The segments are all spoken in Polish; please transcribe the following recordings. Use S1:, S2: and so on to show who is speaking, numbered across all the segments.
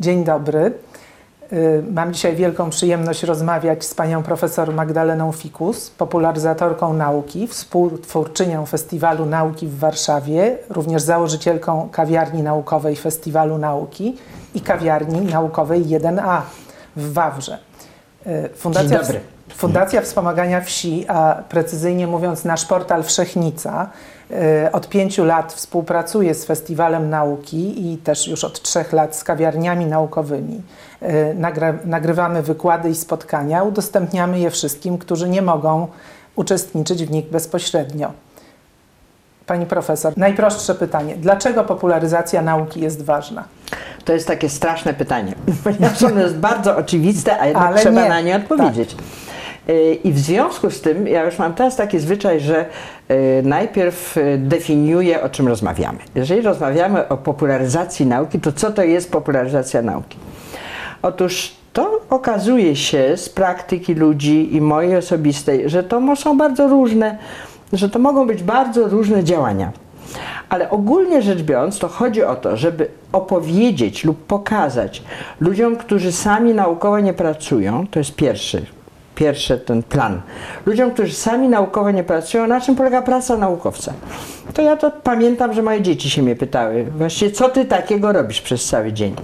S1: Dzień dobry. Y, Mam dzisiaj wielką przyjemność rozmawiać z panią profesor Magdaleną Fikus, popularyzatorką nauki, współtwórczynią Festiwalu Nauki w Warszawie, również założycielką kawiarni naukowej Festiwalu Nauki i kawiarni naukowej 1A w Wawrze. Y, Fundacja,
S2: Dzień dobry.
S1: Fundacja Wspomagania Wsi, a precyzyjnie mówiąc nasz portal Wszechnica, y, od pięciu lat współpracuje z Festiwalem Nauki i też już od trzech lat z kawiarniami naukowymi. Y, nagrywamy wykłady i spotkania, udostępniamy je wszystkim, którzy nie mogą uczestniczyć w nich bezpośrednio. Pani profesor, najprostsze pytanie. Dlaczego popularyzacja nauki jest ważna?
S2: To jest takie straszne pytanie, ponieważ ono jest bardzo oczywiste, a jednak
S1: Ale
S2: trzeba
S1: nie.
S2: na nie odpowiedzieć. Y, I w związku z tym, ja już mam teraz taki zwyczaj, że y, najpierw y, definiuję, o czym rozmawiamy. Jeżeli rozmawiamy o popularyzacji nauki, to co to jest popularyzacja nauki? Otóż to okazuje się z praktyki ludzi i mojej osobistej, że to są bardzo różne, że to mogą być bardzo różne działania. Ale ogólnie rzecz biorąc, to chodzi o to, żeby opowiedzieć lub pokazać ludziom, którzy sami naukowo nie pracują, to jest pierwszy, pierwszy ten plan. Ludziom, którzy sami naukowo nie pracują, na czym polega praca naukowca. To ja to pamiętam, że moje dzieci się mnie pytały, właściwie co ty takiego robisz przez cały dzień.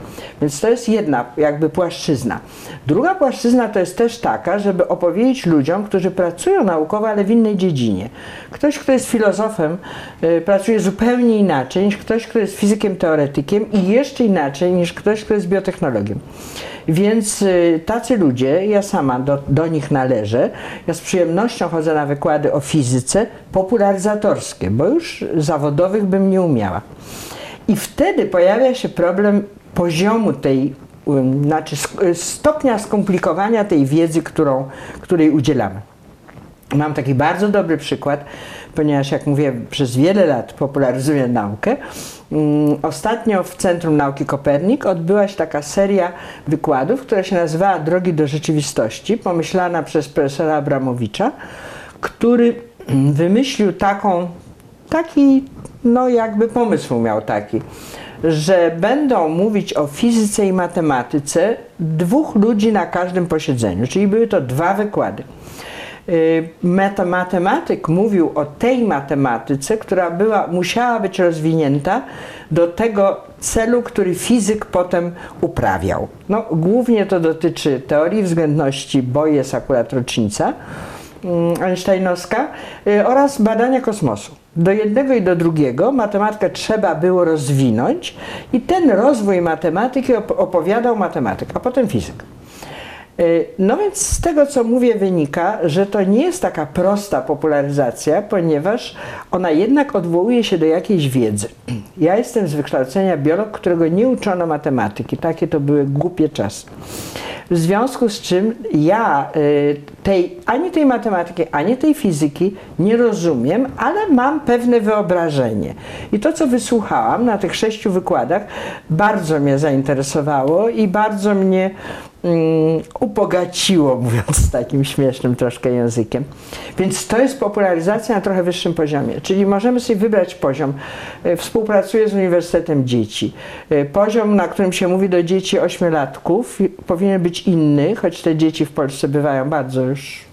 S2: Więc to jest jedna jakby płaszczyzna. Druga płaszczyzna to jest też taka, żeby opowiedzieć ludziom, którzy pracują naukowo, ale w innej dziedzinie. Ktoś, kto jest filozofem, y, pracuje zupełnie inaczej niż ktoś, kto jest fizykiem teoretykiem i jeszcze inaczej niż ktoś, kto jest biotechnologiem. Więc y, tacy ludzie, ja sama do, do nich należę, ja z przyjemnością chodzę na wykłady o fizyce popularyzatorskie, bo już zawodowych bym nie umiała. I wtedy pojawia się problem poziomu tej, znaczy sk- stopnia skomplikowania tej wiedzy, którą, której udzielamy. Mam taki bardzo dobry przykład, ponieważ jak mówię, przez wiele lat popularyzuję naukę. Mm, Ostatnio w Centrum Nauki Kopernik odbyła się taka seria wykładów, która się nazywała Drogi do rzeczywistości, pomyślana przez profesora Abramowicza, który mm, wymyślił taką, taki, no jakby pomysł miał taki, że będą mówić o fizyce i matematyce dwóch ludzi na każdym posiedzeniu, czyli były to dwa wykłady. Y, meta- matematyk mówił o tej matematyce, która była, musiała być rozwinięta do tego celu, który fizyk potem uprawiał. No, głównie to dotyczy teorii względności, bo jest akurat rocznica mm, Einsteinowska y, oraz badania kosmosu. Do jednego i do drugiego matematykę trzeba było rozwinąć i ten rozwój matematyki op- opowiadał matematyk, a potem fizyk. Y, No więc z tego, co mówię, wynika, że to nie jest taka prosta popularyzacja, ponieważ ona jednak odwołuje się do jakiejś wiedzy. Ja jestem z wykształcenia biolog, którego nie uczono matematyki. Takie to były głupie czasy. W związku z czym ja y, tej, ani tej matematyki, ani tej fizyki nie rozumiem, ale mam pewne wyobrażenie. I to, co wysłuchałam na tych sześciu wykładach, bardzo mnie zainteresowało i bardzo mnie mm, ubogaciło, mówiąc takim śmiesznym troszkę językiem. Więc to jest popularyzacja na trochę wyższym poziomie. Czyli możemy sobie wybrać poziom. E, Współpracuję z Uniwersytetem Dzieci. E, Poziom, na którym się mówi do dzieci ośmiolatków, powinien być inny, choć te dzieci w Polsce bywają bardzo już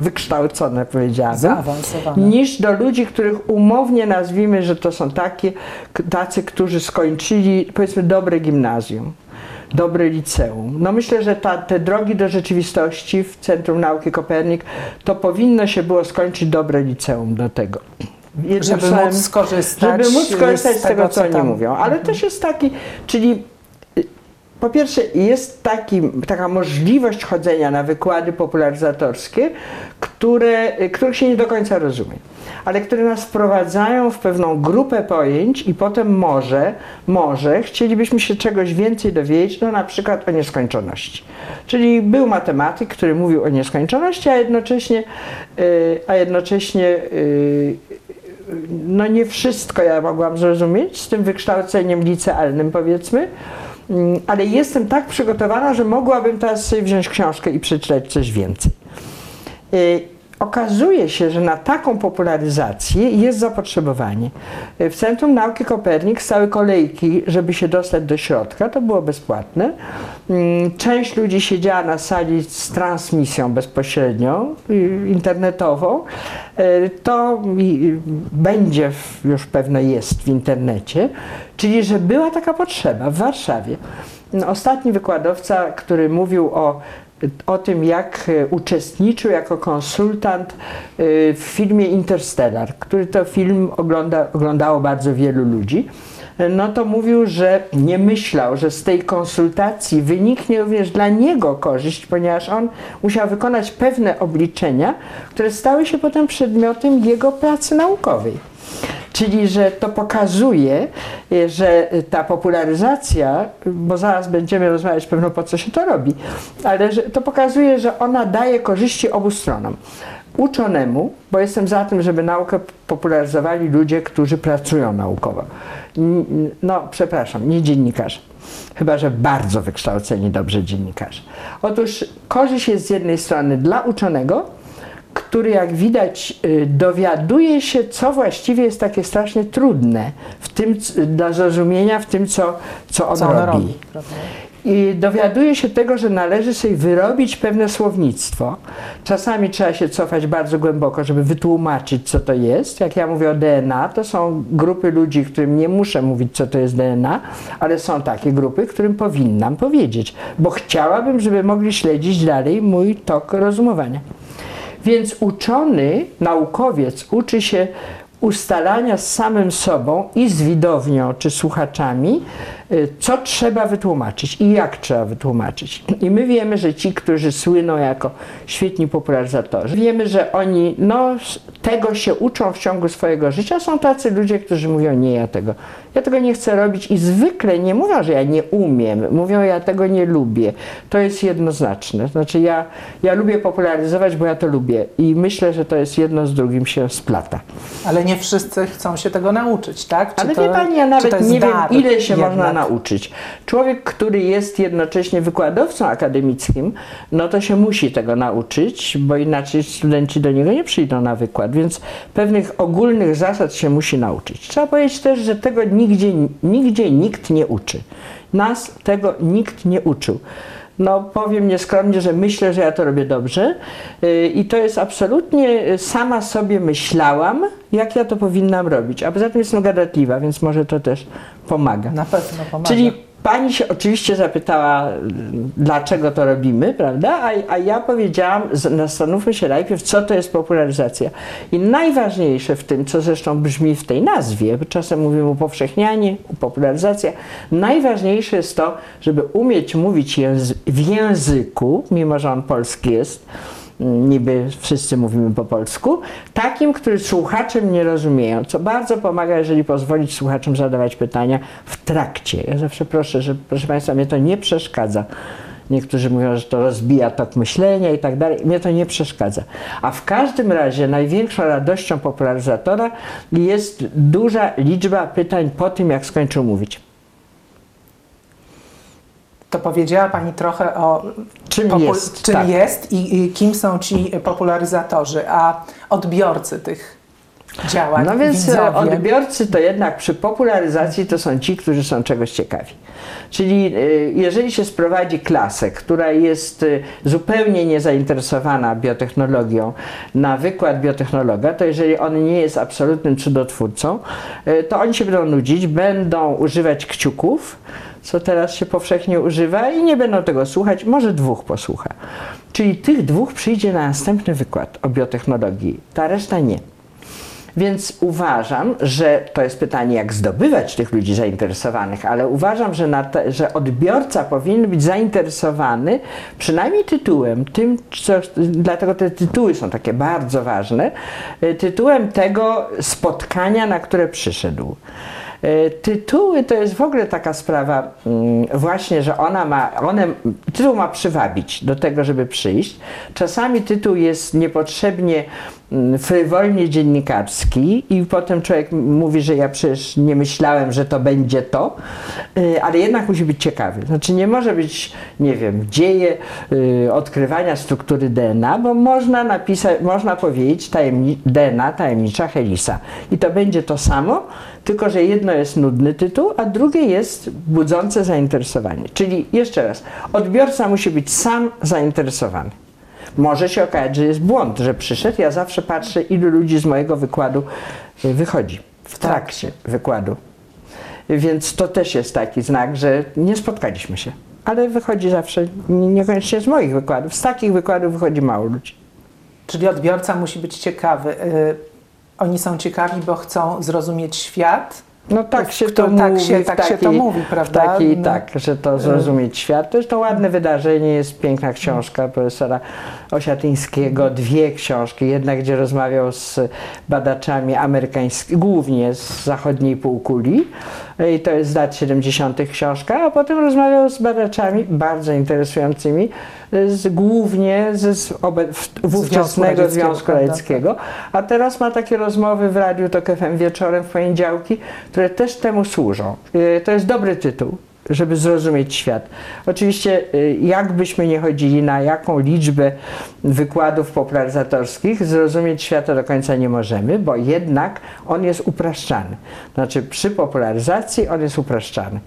S2: wykształcone, powiedziałabym niż do ludzi, których umownie nazwijmy, że to są takie, tacy, którzy skończyli powiedzmy dobre gimnazjum, dobre liceum. No myślę, że ta, te drogi do rzeczywistości w Centrum Nauki Kopernik to powinno się było skończyć dobre liceum do tego. Jednym
S1: Żeby móc skorzystać,
S2: żeby móc skorzystać
S1: z
S2: tego, co oni
S1: tam-
S2: mówią. Ale też jest taki, czyli y, po pierwsze jest taki, taka możliwość chodzenia na wykłady popularyzatorskie, które, których się nie do końca rozumie, ale które nas wprowadzają w pewną grupę pojęć i potem może, może chcielibyśmy się czegoś więcej dowiedzieć, no na przykład o nieskończoności. Czyli był matematyk, który mówił o nieskończoności, a jednocześnie, y, a jednocześnie y, no nie wszystko ja mogłam zrozumieć z tym wykształceniem licealnym powiedzmy, Mm, ale jestem tak przygotowana, że mogłabym teraz sobie wziąć książkę i przeczytać coś więcej. Y, okazuje się, że na taką popularyzację jest zapotrzebowanie. W Centrum Nauki Kopernik stały kolejki, żeby się dostać do środka, to było bezpłatne. Mm, Część ludzi siedziała na sali z transmisją bezpośrednią, y, internetową. Y, To będzie, już pewno jest w internecie, czyli że była taka potrzeba w Warszawie. Ostatni wykładowca, który mówił o o tym, jak e, uczestniczył jako konsultant e, w filmie Interstellar, który to film ogląda, oglądało bardzo wielu ludzi, e, no to mówił, że nie myślał, że z tej konsultacji wyniknie również dla niego korzyść, ponieważ on musiał wykonać pewne obliczenia, które stały się potem przedmiotem jego pracy naukowej. Czyli, że to pokazuje, e, że ta popularyzacja, bo zaraz będziemy rozmawiać pewno po co się to robi, ale że to pokazuje, że ona daje korzyści obu stronom. Uczonemu, bo jestem za tym, żeby naukę popularyzowali ludzie, którzy pracują naukowo. No, przepraszam, nie dziennikarze. Chyba, że bardzo wykształceni dobrze dziennikarze. Otóż korzyść jest z jednej strony dla uczonego, który jak widać y, dowiaduje się, co właściwie jest takie strasznie trudne w tym, dla zrozumienia w tym, co, co on
S1: Co on
S2: robi.
S1: robi. prawda?
S2: I dowiaduje się tego, że należy sobie wyrobić pewne słownictwo. Czasami trzeba się cofać bardzo głęboko, żeby wytłumaczyć, co to jest. Jak ja mówię o DNA, to są grupy ludzi, którym nie muszę mówić, co to jest DNA, ale są takie grupy, którym powinnam powiedzieć, bo chciałabym, żeby mogli śledzić dalej mój tok rozumowania. Więc uczony, naukowiec uczy się ustalania z samym sobą i z widownią czy słuchaczami, co trzeba wytłumaczyć i jak trzeba wytłumaczyć. I my wiemy, że ci, którzy słyną jako świetni popularyzatorzy, wiemy, że oni no, tego się uczą w ciągu swojego życia. Są tacy ludzie, którzy mówią, nie, ja tego, ja tego nie chcę robić i zwykle nie mówią, że ja nie umiem, mówią, ja tego nie lubię. To jest jednoznaczne. Znaczy ja, ja lubię popularyzować, bo ja to lubię i myślę, że to jest jedno z drugim się splata.
S1: Ale nie wszyscy chcą się tego nauczyć, tak? Czy
S2: Ale
S1: to,
S2: wie Pani, ja nawet nie wiem, ile się można nauczyć. Człowiek, który jest jednocześnie wykładowcą akademickim, no to się musi tego nauczyć, bo inaczej studenci do niego nie przyjdą na wykład, więc pewnych ogólnych zasad się musi nauczyć. Trzeba powiedzieć też, że tego nigdzie, nigdzie nikt nie uczy. Nas tego nikt nie uczył. No, powiem nieskromnie, że myślę, że ja to robię dobrze yy, i to jest absolutnie yy, sama sobie myślałam, jak ja to powinnam robić. A poza tym jestem gadatliwa, więc może to też pomaga.
S1: Na pewno pomaga.
S2: Czyli pani się oczywiście zapytała, y, dlaczego to robimy, prawda? A, a ja powiedziałam, zastanówmy się najpierw, co to jest popularyzacja. I najważniejsze w tym, co zresztą brzmi w tej nazwie, czasem mówimy upowszechnianie, popularyzacja, najważniejsze jest to, żeby umieć mówić w języku, mimo że on polski jest, niby wszyscy mówimy po polsku, takim, który słuchaczem nie rozumieją, co bardzo pomaga, jeżeli pozwolić słuchaczom zadawać pytania w trakcie. Ja zawsze proszę, że proszę Państwa, mnie to nie przeszkadza. Niektórzy mówią, że to rozbija tok myślenia i tak dalej. Mnie to nie przeszkadza. A w każdym razie największą radością popularyzatora jest duża liczba pytań po tym, jak skończył mówić.
S1: To powiedziała Pani trochę o
S2: Czym
S1: popul-
S2: jest,
S1: czym
S2: tak.
S1: jest i, i kim są ci popularyzatorzy, a odbiorcy tych działań,
S2: No więc
S1: widzowie.
S2: e, odbiorcy to jednak przy popularyzacji to są ci, którzy są czegoś ciekawi. Czyli e, jeżeli się sprowadzi klasę, która jest e, zupełnie niezainteresowana biotechnologią na wykład biotechnologa, to jeżeli on nie jest absolutnym cudotwórcą, to oni się będą nudzić, będą używać kciuków, co teraz się powszechnie używa i nie będą tego słuchać, może dwóch posłucha. Czyli tych dwóch przyjdzie na następny wykład o biotechnologii, ta reszta nie. Więc uważam, że to jest pytanie, jak zdobywać tych ludzi zainteresowanych, ale uważam, że, te, że odbiorca powinien być zainteresowany przynajmniej tytułem, tym, co, dlatego te tytuły są takie bardzo ważne, y, tytułem tego spotkania, na które przyszedł. E, Tytuły to jest w ogóle taka sprawa, mm, właśnie, że ona ma, one, tytuł ma przywabić do tego, żeby przyjść. Czasami tytuł jest niepotrzebnie mm, frywolnie dziennikarski i potem człowiek mówi, że ja przecież nie myślałem, że to będzie to, e, ale jednak musi być ciekawy. Znaczy nie może być, nie wiem, dzieje y, odkrywania struktury DNA, bo można napisać, można powiedzieć tajemni- DNA, tajemnicza Helisa. I to będzie to samo, tylko że jedno jest nudny tytuł, a drugie jest budzące zainteresowanie. Czyli jeszcze raz, odbiorca musi być sam zainteresowany. Może się okazać, że jest błąd, że przyszedł. Ja zawsze patrzę, ilu ludzi z mojego wykładu y, wychodzi w trakcie wykładu. Więc to też jest taki znak, że nie spotkaliśmy się. Ale wychodzi zawsze, nie- niekoniecznie z moich wykładów. Z takich wykładów wychodzi mało ludzi.
S1: Czyli odbiorca musi być ciekawy. Oni są ciekawi, bo chcą zrozumieć świat.
S2: No tak się to
S1: tak
S2: mówi.
S1: się- tak się
S2: takiej-
S1: to mówi, prawda?
S2: Takiej,
S1: No.
S2: tak, że to zrozumieć świat. To jest to ładne wydarzenie, jest piękna książka profesora Osiatyńskiego, dwie książki. Jedna, gdzie rozmawiał z badaczami amerykańskimi, głównie z zachodniej półkuli. I to jest z lat 70. książka, a potem rozmawiał z badaczami bardzo interesującymi, z, głównie z w- wówczasnego Związku
S1: prawda?
S2: Radzieckiego. A teraz ma takie rozmowy w Radiu Tok FM wieczorem w poniedziałki, które też temu służą. Y, To jest dobry tytuł, żeby zrozumieć świat. Oczywiście, y, jakbyśmy nie chodzili na jaką liczbę wykładów popularyzatorskich, zrozumieć świata do końca nie możemy, bo jednak on jest upraszczany. Znaczy, przy popularyzacji on jest upraszczany.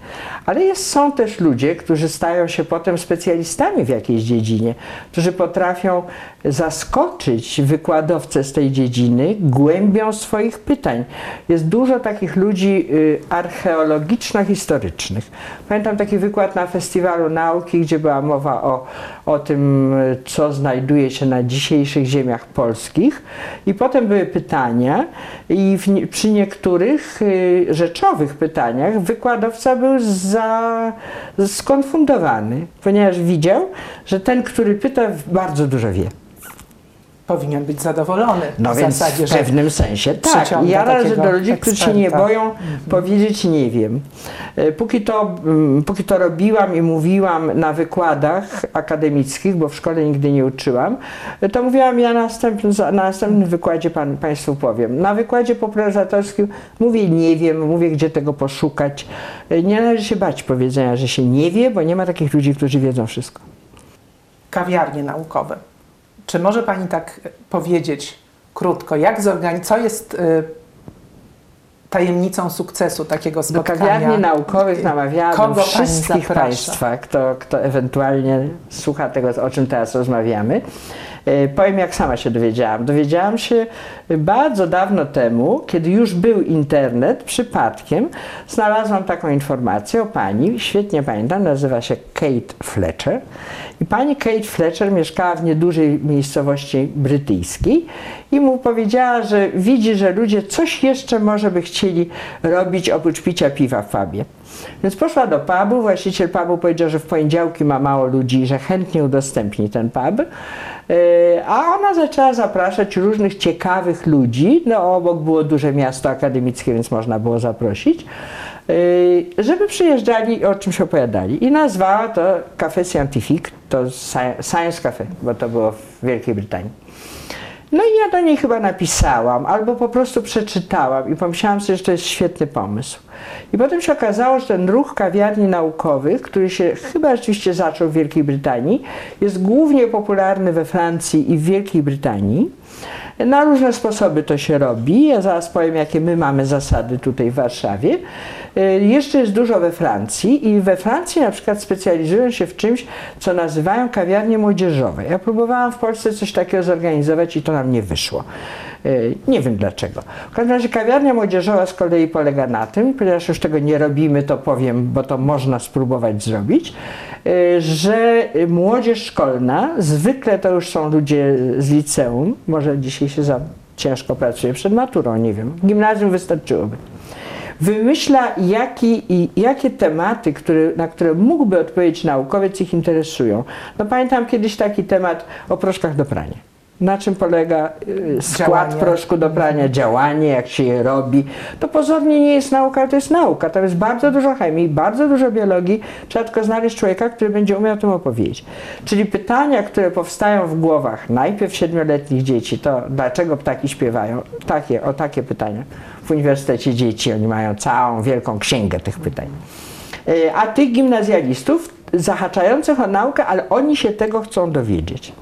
S2: Ale jest, są też ludzie, którzy stają się potem specjalistami w jakiejś dziedzinie, którzy potrafią zaskoczyć wykładowcę z tej dziedziny głębią swoich pytań. Jest dużo takich ludzi y, archeologiczno-historycznych. Pamiętam taki wykład na Festiwalu Nauki, gdzie była mowa o, o tym, co znajduje się na dzisiejszych ziemiach polskich. I potem były pytania i w, przy niektórych y, rzeczowych pytaniach wykładowca był za, skonfundowany, ponieważ widział, że ten, który pyta, bardzo dużo wie.
S1: Powinien być zadowolony
S2: No
S1: w
S2: więc
S1: zasadzie,
S2: w pewnym sensie tak. Ja należę do ludzi, którzy się nie boją powiedzieć nie wiem. E, Póki to, mm, póki to robiłam i mówiłam na wykładach akademickich, bo w szkole nigdy nie uczyłam, e, to mówiłam ja na następnym, na następnym wykładzie pan, Państwu powiem. Na wykładzie popularyzatorskim mówię nie wiem, mówię gdzie tego poszukać. E, Nie należy się bać powiedzenia, że się nie wie, bo nie ma takich ludzi, którzy wiedzą wszystko.
S1: kawiarnie naukowe. Czy może Pani tak e, powiedzieć krótko, jak zorgani- co jest y, tajemnicą sukcesu takiego
S2: Do
S1: spotkania?
S2: kawiarni naukowych namawiałem
S1: Kogo
S2: wszystkich? Państwa, kto, kto ewentualnie słucha tego, o czym teraz rozmawiamy. E, Powiem, jak sama się dowiedziałam. Dowiedziałam się bardzo dawno temu, kiedy już był internet, przypadkiem znalazłam taką informację o pani, świetnie pamiętam, nazywa się Kate Fletcher. I pani Kate Fletcher mieszkała w niedużej miejscowości brytyjskiej i mu powiedziała, że widzi, że ludzie coś jeszcze może by chcieli robić oprócz picia piwa w pubie. Więc poszła do pubu, właściciel pubu powiedział, że w poniedziałki ma mało ludzi i że chętnie udostępni ten pub. Yy, A ona zaczęła zapraszać różnych ciekawych ludzi, no obok było duże miasto akademickie, więc można było zaprosić, yy, żeby przyjeżdżali i o czymś opowiadali. I nazwała to Café Scientifique, to Sci- Science Cafe, bo to było w Wielkiej Brytanii. No i ja do niej chyba napisałam, albo po prostu przeczytałam i pomyślałam sobie, że to jest świetny pomysł. I potem się okazało, że ten ruch kawiarni naukowych, który się chyba rzeczywiście zaczął w Wielkiej Brytanii, jest głównie popularny we Francji i w Wielkiej Brytanii. Na różne sposoby to się robi. Ja zaraz powiem, jakie my mamy zasady tutaj w Warszawie. Y, Jeszcze jest dużo we Francji i we Francji na przykład specjalizują się w czymś, co nazywają kawiarnie młodzieżowe. Ja próbowałam w Polsce coś takiego zorganizować i to nam nie wyszło. Y, Nie wiem dlaczego. W każdym razie kawiarnia młodzieżowa z kolei polega na tym, ponieważ już tego nie robimy, to powiem, bo to można spróbować zrobić, y, że młodzież szkolna, zwykle to już są ludzie z liceum, może dzisiaj się za ciężko pracuje przed maturą, nie wiem, gimnazjum wystarczyłoby wymyśla, jaki, i jakie tematy, które, na które mógłby odpowiedzieć naukowiec, ich interesują. No pamiętam kiedyś taki temat o proszkach do prania. na czym polega y, skład
S1: Działanie.
S2: proszku do prania, działanie, jak się je robi. To pozornie nie jest nauka, ale to jest nauka. Tam jest bardzo dużo chemii, bardzo dużo biologii. Trzeba tylko znaleźć człowieka, który będzie umiał o tym opowiedzieć. Czyli pytania, które powstają w głowach najpierw siedmioletnich dzieci, to dlaczego ptaki śpiewają? Takie, o takie pytania. W Uniwersytecie Dzieci oni mają całą wielką księgę tych pytań. Y, A tych gimnazjalistów zahaczających o naukę, ale oni się tego chcą dowiedzieć.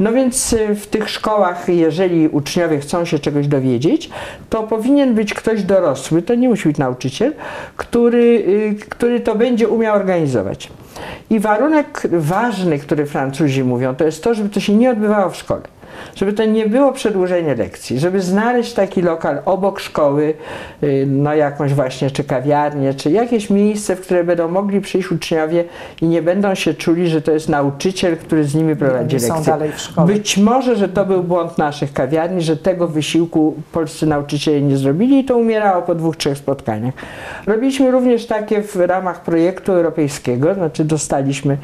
S2: No więc y, w tych szkołach, jeżeli uczniowie chcą się czegoś dowiedzieć, to powinien być ktoś dorosły, to nie musi być nauczyciel, który, y, który to będzie umiał organizować. I warunek ważny, który Francuzi mówią, to jest to, żeby to się nie odbywało w szkole. Żeby to nie było przedłużenie lekcji, żeby znaleźć taki lokal obok szkoły, y, no jakąś właśnie, czy kawiarnię, czy jakieś miejsce, w które będą mogli przyjść uczniowie i nie będą się czuli, że to jest nauczyciel, który z nimi prowadzi
S1: Oni są
S2: lekcje.
S1: dalej w szkole.
S2: Być może, że to był błąd naszych kawiarni, że tego wysiłku polscy nauczyciele nie zrobili i to umierało po dwóch, trzech spotkaniach. Robiliśmy również takie w ramach projektu europejskiego, znaczy dostaliśmy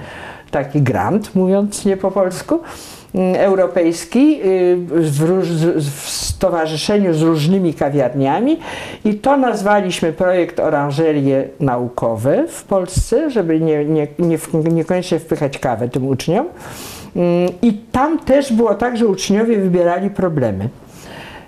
S2: taki grant, mówiąc nie po polsku, europejski y, w, stowarzyszeniu z różnymi kawiarniami i to nazwaliśmy projekt Oranżerie Naukowe w Polsce, żeby nie, nie, nie, niekoniecznie wpychać kawę tym uczniom. Mm, I tam też było tak, że uczniowie wybierali problemy.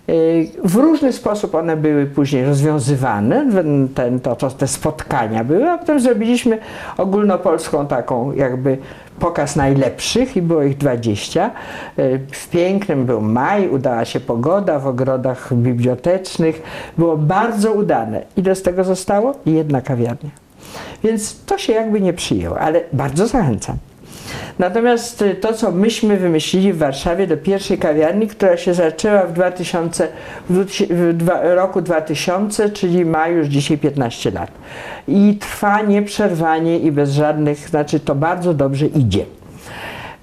S2: Y, W różny sposób one były później rozwiązywane, ten, to, to, te spotkania były, a potem zrobiliśmy ogólnopolską taką jakby pokaz najlepszych i było ich 20. Y, W pięknym był maj, udała się pogoda w ogrodach bibliotecznych, było bardzo udane. Ile z tego zostało? Jedna kawiarnia. Więc to się jakby nie przyjęło, ale bardzo zachęcam. Natomiast y, to, co myśmy wymyślili w Warszawie do pierwszej kawiarni, która się zaczęła w, 2000, w dwa, roku 2000, czyli ma już dzisiaj 15 lat. I trwa nieprzerwanie i bez żadnych, znaczy to bardzo dobrze idzie.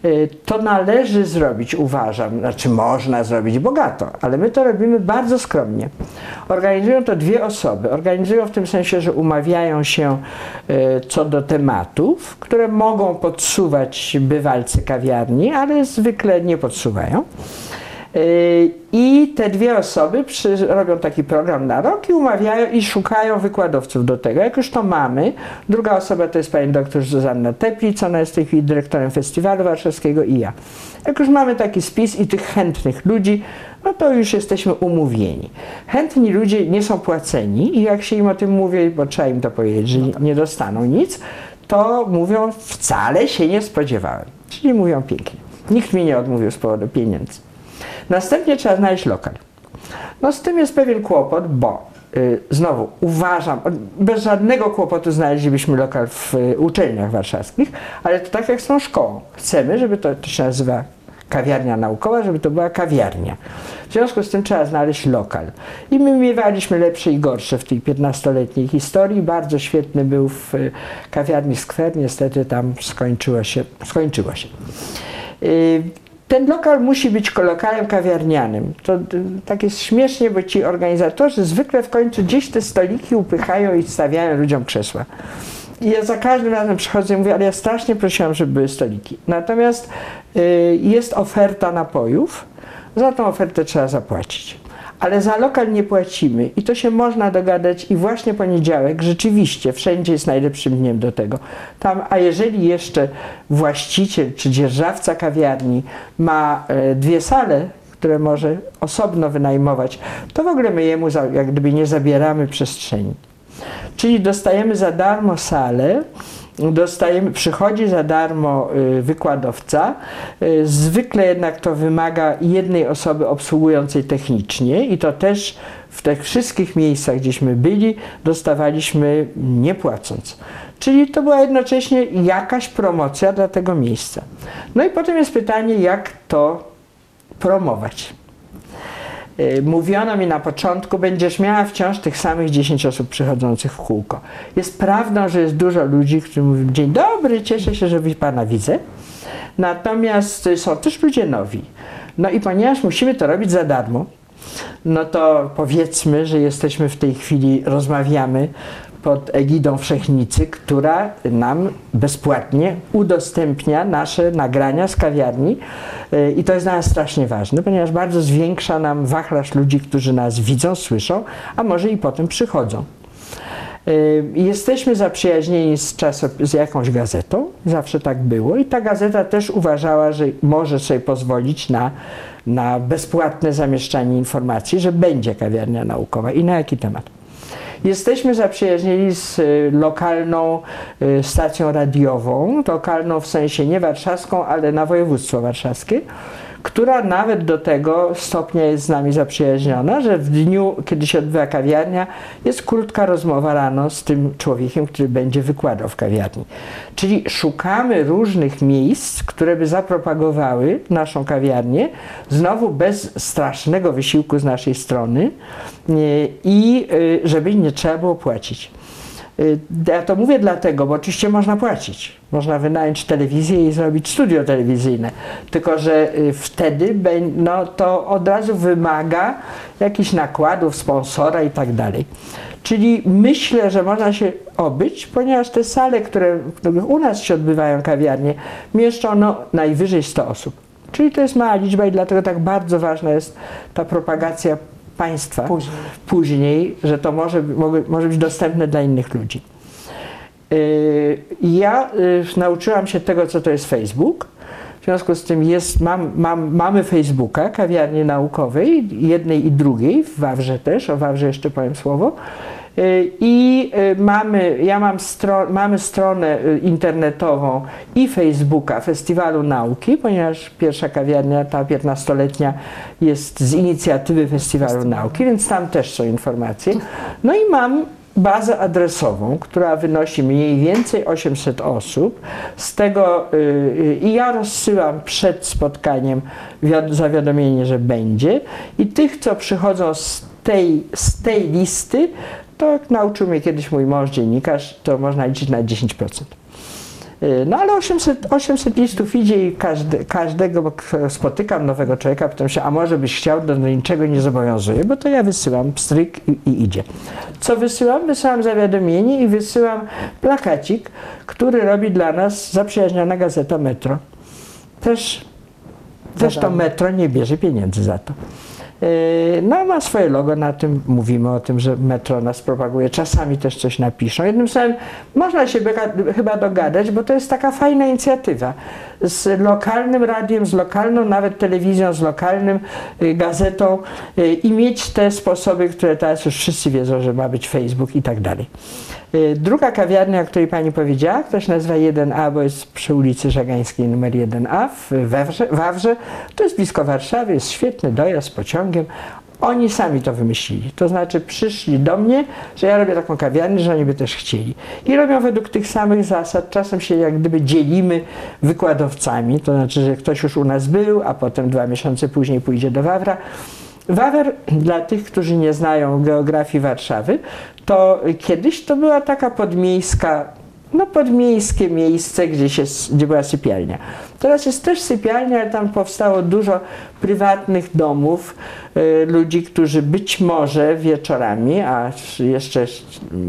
S2: Y, To należy zrobić, uważam, znaczy można zrobić bogato, ale my to robimy bardzo skromnie. Organizują to dwie osoby. Organizują w tym sensie, że umawiają się y, co do tematów, które mogą podsuwać bywalcy kawiarni, ale zwykle nie podsuwają. Y, I te dwie osoby przy, robią taki program na rok i umawiają i szukają wykładowców do tego. Jak już to mamy, druga osoba to jest pani doktor Zuzanna Teplic, ona jest w tej chwili dyrektorem festiwalu warszawskiego i ja. Jak już mamy taki spis i tych chętnych ludzi, no to już jesteśmy umówieni. Chętni ludzie nie są płaceni i jak się im o tym mówi, bo trzeba im to powiedzieć, że nie- nie dostaną nic, to mówią wcale się nie spodziewałem. Czyli mówią pięknie. Nikt mi nie odmówił z powodu pieniędzy. Następnie trzeba znaleźć lokal. No z tym jest pewien kłopot, bo y, znowu uważam, bez żadnego kłopotu znaleźlibyśmy lokal w y, uczelniach warszawskich, ale to tak jak z tą szkołą. Chcemy, żeby to, to się nazywa kawiarnia naukowa, żeby to była kawiarnia. W związku z tym trzeba znaleźć lokal. I my miewaliśmy lepsze i gorsze w tej 15-letniej historii. Bardzo świetny był w y, kawiarni Skwer, niestety tam skończyło się. Skończyło się. Ten lokal musi być lokalem kawiarnianym. To y, tak jest śmiesznie, bo ci organizatorzy zwykle w końcu gdzieś te stoliki upychają i stawiają ludziom krzesła. I ja za każdym razem przychodzę i mówię, ale ja strasznie prosiłam, żeby były stoliki. Natomiast y, jest oferta napojów, za tą ofertę trzeba zapłacić. Ale za lokal nie płacimy i to się można dogadać i właśnie poniedziałek rzeczywiście wszędzie jest najlepszym dniem do tego. Tam, a jeżeli jeszcze właściciel czy dzierżawca kawiarni ma e, dwie sale, które może osobno wynajmować, to w ogóle my jemu jak gdyby nie zabieramy przestrzeni. Czyli dostajemy za darmo salę, dostajemy, przychodzi za darmo y, wykładowca. Y, Zwykle jednak to wymaga jednej osoby obsługującej technicznie i to też w tych wszystkich miejscach, gdzieśmy byli, dostawaliśmy nie płacąc. Czyli to była jednocześnie jakaś promocja dla tego miejsca. No i potem jest pytanie, jak to promować. Y, Mówiono mi na początku, będziesz miała wciąż tych samych 10 osób przychodzących w kółko. Jest prawdą, że jest dużo ludzi, którzy mówią, dzień dobry, cieszę się, że Pana widzę. Natomiast y, są też ludzie nowi. No i ponieważ musimy to robić za darmo, no to powiedzmy, że jesteśmy w tej chwili, rozmawiamy pod egidą Wszechnicy, która nam bezpłatnie udostępnia nasze nagrania z kawiarni. Y, I to jest dla nas strasznie ważne, ponieważ bardzo zwiększa nam wachlarz ludzi, którzy nas widzą, słyszą, a może i potem przychodzą. Y, Jesteśmy zaprzyjaźnieni z, czasop- z jakąś gazetą, zawsze tak było, i ta gazeta też uważała, że może sobie pozwolić na, na bezpłatne zamieszczanie informacji, że będzie kawiarnia naukowa i na jaki temat. Jesteśmy zaprzyjaźnieni z y, lokalną y, stacją radiową, lokalną w sensie nie warszawską, ale na województwo warszawskie, która nawet do tego stopnia jest z nami zaprzyjaźniona, że w dniu, kiedy się odbywa kawiarnia, jest krótka rozmowa rano z tym człowiekiem, który będzie wykładał w kawiarni. Czyli szukamy różnych miejsc, które by zapropagowały naszą kawiarnię, znowu bez strasznego wysiłku z naszej strony nie, i y, żeby nie trzeba było płacić. Y, Ja to mówię dlatego, bo oczywiście można płacić. Można wynająć telewizję i zrobić studio telewizyjne. Tylko, że y, wtedy no, to od razu wymaga jakichś nakładów, sponsora i tak dalej. Czyli myślę, że można się obyć, ponieważ te sale, które w których u nas się odbywają kawiarnie, mieszczą no, najwyżej 100 osób. Czyli to jest mała liczba i dlatego tak bardzo ważna jest ta propagacja państwa
S1: Później.
S2: później, że to może, może być dostępne dla innych ludzi. Yy, Ja yy, nauczyłam się tego, co to jest Facebook. W związku z tym jest, mam, mam, mamy Facebooka, kawiarni naukowej, jednej i drugiej, w Wawrze też, o Wawrze jeszcze powiem słowo. I yy, mamy, ja mam stro, mamy stronę yy, internetową i Facebooka Festiwalu Nauki, ponieważ pierwsza kawiarnia, ta 15-letnia, jest z inicjatywy Festiwalu Nauki, więc tam też są informacje. No i mam bazę adresową, która wynosi mniej więcej 800 osób. Z tego y, y, i ja rozsyłam przed spotkaniem wiad- zawiadomienie, że będzie i tych, co przychodzą z tej, z tej listy, to jak nauczył mnie kiedyś mój mąż dziennikarz, to można liczyć na 10%. Y, No ale 800, 800 listów idzie i każdy, każdego bo spotykam nowego człowieka, pytam się, a może byś chciał, do niczego nie zobowiązuję, bo to ja wysyłam stryk i, i idzie. Co wysyłam? Wysyłam zawiadomienie i wysyłam plakacik, który robi dla nas zaprzyjaźniona gazeta Metro. Też, też to. Metro nie bierze pieniędzy za to. Yy, No, ma swoje logo na tym, mówimy o tym, że metro nas propaguje. Czasami też coś napiszą. Jednym słowem, można się chyba dogadać, bo to jest taka fajna inicjatywa. Z lokalnym radiem, z lokalną nawet telewizją, z lokalnym y, gazetą y, i mieć te sposoby, które teraz już wszyscy wiedzą, że ma być Facebook i tak dalej. Y, Druga kawiarnia, o której pani powiedziała, się nazywa 1A, bo jest przy ulicy Żagańskiej numer 1A w Wawrze, Wawrze. To jest blisko Warszawy, jest świetny dojazd pociągiem. Oni sami to wymyślili. To znaczy przyszli do mnie, że ja robię taką kawiarnię, że oni by też chcieli. I robią według tych samych zasad. Czasem się jak gdyby dzielimy wykładowcami. To znaczy, że ktoś już u nas był, a potem dwa miesiące później pójdzie do Wawra. Wawer, dla tych, którzy nie znają geografii Warszawy, to kiedyś to była taka podmiejska, no podmiejskie miejsce, gdzie, się, gdzie była sypialnia. Teraz jest też sypialnia, ale tam powstało dużo prywatnych domów, y, ludzi, którzy być może wieczorami, a jeszcze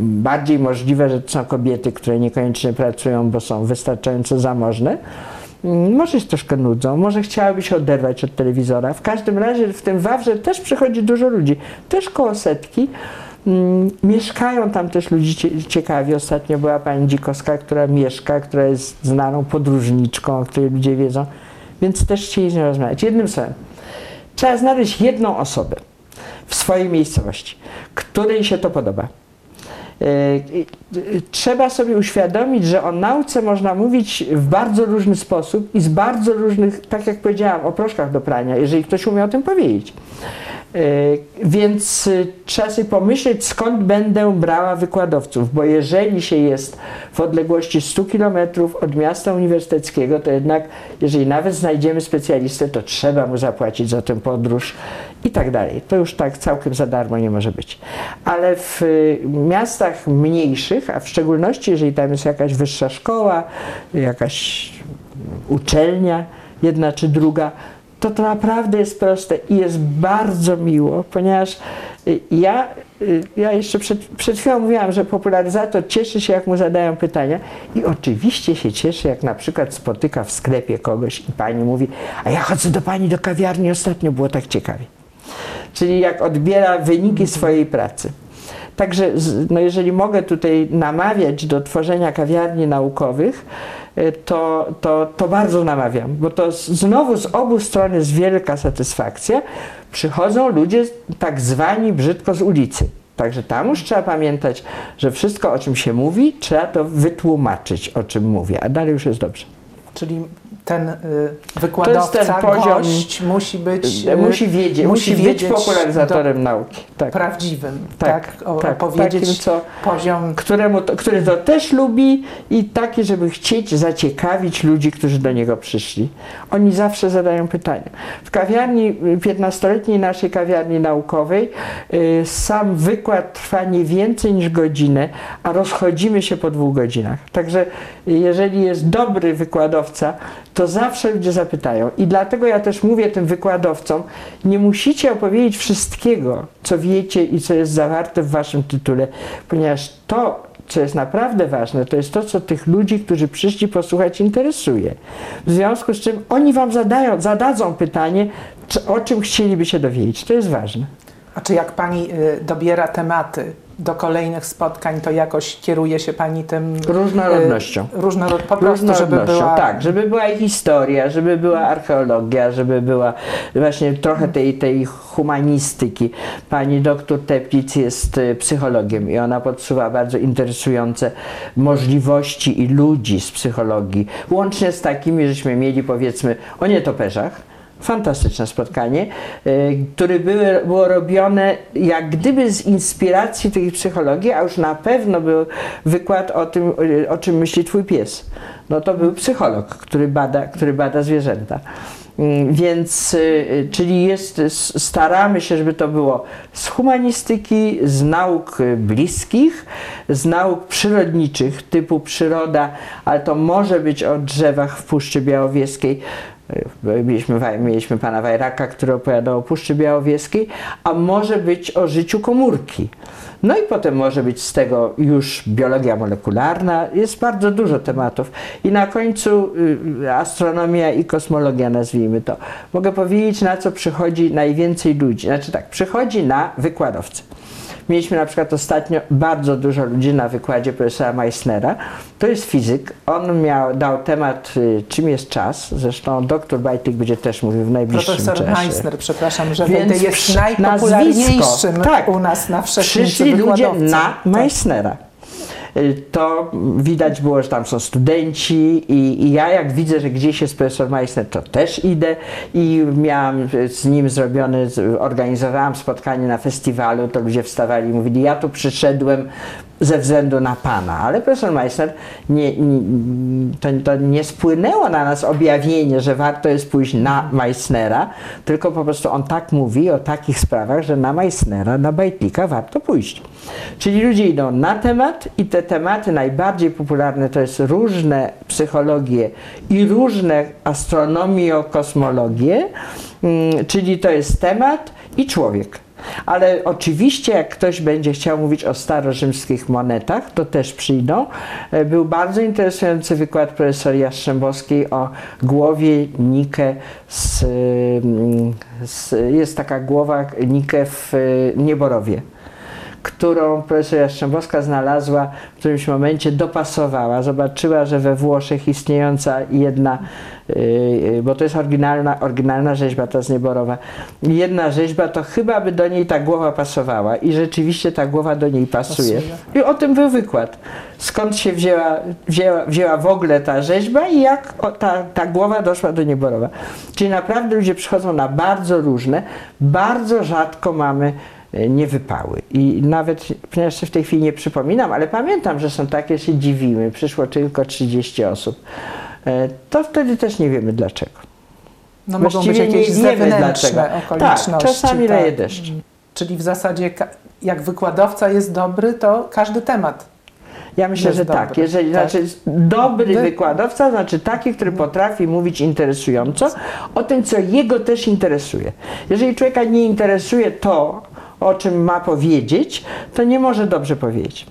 S2: bardziej możliwe, że to są kobiety, które niekoniecznie pracują, bo są wystarczająco zamożne, Może się troszkę nudzą, może chciałyby się oderwać od telewizora. W każdym razie w tym Wawrze też przychodzi dużo ludzi, też koło setki. Mm, Mieszkają tam też ludzie cie- ciekawi. Ostatnio była pani Dzikowska, która mieszka, która jest znaną podróżniczką, o której ludzie wiedzą, więc też chcieli z nią rozmawiać. Jednym słowem, trzeba znaleźć jedną osobę w swojej miejscowości, której się to podoba. E, e, Trzeba sobie uświadomić, że o nauce można mówić w bardzo różny sposób i z bardzo różnych, tak jak powiedziałam, o proszkach do prania, jeżeli ktoś umie o tym powiedzieć. E, Więc e, trzeba sobie pomyśleć, skąd będę brała wykładowców, bo jeżeli się jest w odległości 100 km od miasta uniwersyteckiego, to jednak, jeżeli nawet znajdziemy specjalistę, to trzeba mu zapłacić za tę podróż i tak dalej. To już tak całkiem za darmo nie może być. Ale w y, miastach mniejszych, a w szczególności jeżeli tam jest jakaś wyższa szkoła, jakaś uczelnia, jedna czy druga, to to naprawdę jest proste i jest bardzo miło, ponieważ y, ja, y, ja jeszcze przed, przed chwilą mówiłam, że popularyzator cieszy się, jak mu zadają pytania i oczywiście się cieszy, jak na przykład spotyka w sklepie kogoś i pani mówi, a ja chodzę do pani do kawiarni, ostatnio było tak ciekawie. Czyli jak odbiera wyniki swojej pracy. Także no jeżeli mogę tutaj namawiać do tworzenia kawiarni naukowych, to, to, to bardzo namawiam, bo to znowu z obu stron jest wielka satysfakcja. Przychodzą ludzie tak zwani brzydko z ulicy. Także tam już trzeba pamiętać, że wszystko o czym się mówi, trzeba to wytłumaczyć, o czym mówię, a dalej już jest dobrze.
S1: Czyli ten y, wykładowca,
S2: ten poziom-
S1: musi być, y,
S2: musi wiedzieć, musi, być
S1: wiedzieć
S2: popularyzatorem nauki. Tak.
S1: prawdziwym,
S2: Tak,
S1: tak, o,
S2: tak,
S1: opowiedzieć
S2: takim, co-
S1: poziom
S2: któremu to, który to też lubi i taki, żeby chcieć zaciekawić ludzi, którzy do niego przyszli. Oni zawsze zadają pytania. W kawiarni, y, 15-letniej naszej kawiarni naukowej y, sam wykład trwa nie więcej niż godzinę, a rozchodzimy się po dwóch godzinach. Także y, jeżeli jest dobry wykładowca, to zawsze ludzie zapytają. I dlatego ja też mówię tym wykładowcom, nie musicie opowiedzieć wszystkiego, co wiecie i co jest zawarte w waszym tytule, ponieważ to, co jest naprawdę ważne, to jest to, co tych ludzi, którzy przyszli posłuchać, interesuje. W związku z czym oni wam zadają, zadadzą pytanie, o czym chcieliby się dowiedzieć. To jest ważne.
S1: A czy jak pani y, dobiera tematy do kolejnych spotkań, to jakoś kieruje się pani tym
S2: Różnorodnością.
S1: y, różnorod, po prostu, żeby była
S2: tak, żeby była historia, żeby była archeologia, żeby była właśnie trochę tej, tej humanistyki. Pani doktor Teplic jest y, psychologiem i ona podsuwa bardzo interesujące możliwości i ludzi z psychologii, łącznie z takimi, żeśmy mieli powiedzmy o nietoperzach, Fantastyczne spotkanie, y, które były, było robione jak gdyby z inspiracji tej psychologii, a już na pewno był wykład o tym, o czym myśli twój pies. No to był psycholog, który bada, który bada zwierzęta. Mm, Więc, y, czyli jest, staramy się, żeby to było z humanistyki, z nauk bliskich, z nauk przyrodniczych, typu przyroda, ale to może być o drzewach w Puszczy Białowieskiej. Mieliśmy, mieliśmy pana Wajraka, który opowiadał o Puszczy Białowieskiej, a może być o życiu komórki. No i potem może być z tego już biologia molekularna, jest bardzo dużo tematów. I na końcu y, astronomia i kosmologia, nazwijmy to. Mogę powiedzieć, na co przychodzi najwięcej ludzi. Znaczy tak, przychodzi na wykładowcę. Mieliśmy na przykład ostatnio bardzo dużo ludzi na wykładzie profesora Meissnera. To jest fizyk. On miał, dał temat, y, czym jest czas. Zresztą doktor Bajtyk będzie też mówił w najbliższym
S1: profesor
S2: czasie.
S1: Meissner, przepraszam, że
S2: Więc
S1: jest najpopularniejszym
S2: tak.
S1: u nas na wszechświecie
S2: Przyszli ludzie na. Meissnera. To widać było, że tam są studenci i, i ja jak widzę, że gdzieś jest profesor Meissner, to też idę i miałam z nim zrobione, z- organizowałam spotkanie na festiwalu, to ludzie wstawali i mówili, ja tu przyszedłem ze względu na Pana, ale profesor Meissner, nie, nie, to, to nie spłynęło na nas objawienie, że warto jest pójść na Meissnera, tylko po prostu on tak mówi o takich sprawach, że na Meissnera, na Bajtlika warto pójść. Czyli ludzie idą na temat i te tematy najbardziej popularne to jest różne psychologie i różne astronomio-kosmologie, mm, czyli to jest temat i człowiek. Ale oczywiście, jak ktoś będzie chciał mówić o starorzymskich monetach, to też przyjdą. E, Był bardzo interesujący wykład profesor Jastrzębowskiej o głowie Nike z, mm, z jest taka głowa Nike w y, Nieborowie którą profesor Jastrzębowska znalazła w którymś momencie, dopasowała. Zobaczyła, że we Włoszech istniejąca jedna, yy, bo to jest oryginalna, oryginalna rzeźba, ta z Nieborowa, jedna rzeźba, to chyba by do niej ta głowa pasowała i rzeczywiście ta głowa do niej pasuje.
S1: Pasuje.
S2: I o tym był wykład. Skąd się wzięła, wzięła, wzięła w ogóle ta rzeźba i jak ta, ta głowa doszła do Nieborowa. Czyli naprawdę ludzie przychodzą na bardzo różne, bardzo rzadko mamy e, niewypały. I nawet, ponieważ w tej chwili nie przypominam, ale pamiętam, że są takie, się dziwimy, przyszło tylko 30 osób. E, To wtedy też nie wiemy dlaczego.
S1: No mogą być
S2: Właściwie
S1: jakieś
S2: nie
S1: zewnętrzne
S2: dlaczego.
S1: okoliczności.
S2: Tak, czasami leje deszcz.
S1: Czyli w zasadzie jak wykładowca jest dobry, to każdy temat.
S2: Ja myślę, że tak.
S1: dobry,
S2: Jeżeli,
S1: tak.
S2: Znaczy, dobry
S1: Wy-
S2: wykładowca, znaczy taki, który potrafi mówić interesująco o tym, co jego też interesuje. Jeżeli człowieka nie interesuje to, o czym ma powiedzieć, to nie może dobrze powiedzieć.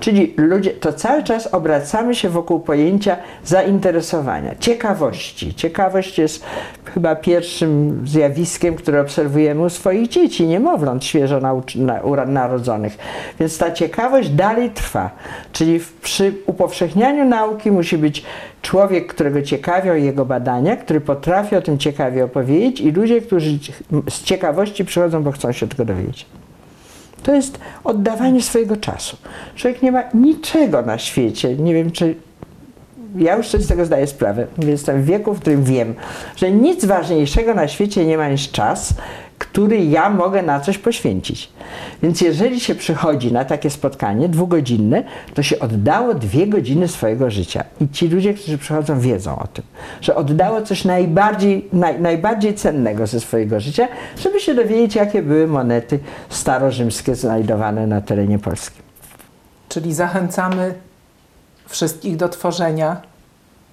S2: Czyli ludzie, to cały czas obracamy się wokół pojęcia zainteresowania, ciekawości. Ciekawość jest chyba pierwszym zjawiskiem, które obserwujemy u swoich dzieci, niemowląt świeżo narodzonych. Więc ta ciekawość dalej trwa. Czyli przy upowszechnianiu nauki musi być człowiek, którego ciekawią jego badania, który potrafi o tym ciekawie opowiedzieć i ludzie, którzy z ciekawości przychodzą, bo chcą się tego dowiedzieć. To jest oddawanie swojego czasu. Człowiek nie ma niczego na świecie. Nie wiem, czy. Ja już sobie z tego zdaję sprawę. Jestem w wieku, w którym wiem, że nic ważniejszego na świecie nie ma niż czas, który ja mogę na coś poświęcić. Więc jeżeli się przychodzi na takie spotkanie dwugodzinne, to się oddało dwie godziny swojego życia. I ci ludzie, którzy przychodzą, wiedzą o tym, że oddało coś najbardziej, naj, najbardziej cennego ze swojego życia, żeby się dowiedzieć, jakie były monety starorzymskie znajdowane na terenie Polski.
S1: Czyli zachęcamy wszystkich do tworzenia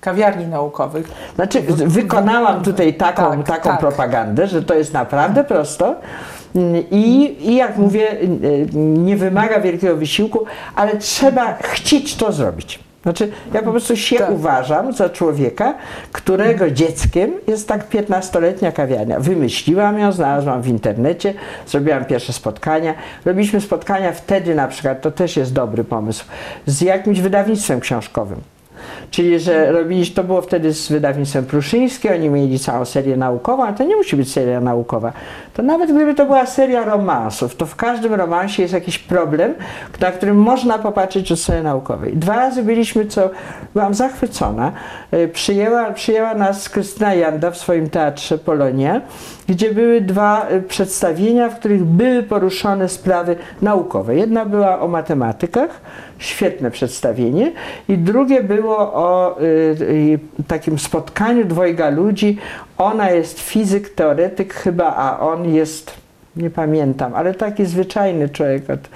S1: kawiarni naukowych.
S2: Znaczy, wykonałam tutaj taką,
S1: Tak,
S2: taką
S1: tak.
S2: propagandę, że to jest naprawdę prosto. I, I jak mówię, nie wymaga wielkiego wysiłku, ale trzeba chcieć to zrobić. Znaczy, ja po prostu się
S1: Tak.
S2: uważam za człowieka, którego dzieckiem jest tak 15-letnia kawiarnia. Wymyśliłam ją, znalazłam w internecie, zrobiłam pierwsze spotkania. Robiliśmy spotkania wtedy na przykład, to też jest dobry pomysł, z jakimś wydawnictwem książkowym. Czyli, że robiliśmy, to było wtedy z wydawnictwem Pruszyńskim, oni mieli całą serię naukową, ale to nie musi być seria naukowa. To nawet gdyby to była seria romansów, to w każdym romansie jest jakiś problem, na którym można popatrzeć od strony naukowej. Dwa razy byliśmy, co byłam zachwycona. E, Przyjęła, przyjęła nas Krystyna Janda w swoim teatrze Polonia, gdzie były dwa e, przedstawienia, w których były poruszone sprawy naukowe. Jedna była o matematykach, świetne przedstawienie, i drugie było o y, y, takim spotkaniu dwojga ludzi. Ona jest fizyk, teoretyk chyba, a on jest, nie pamiętam, ale taki zwyczajny człowiek od,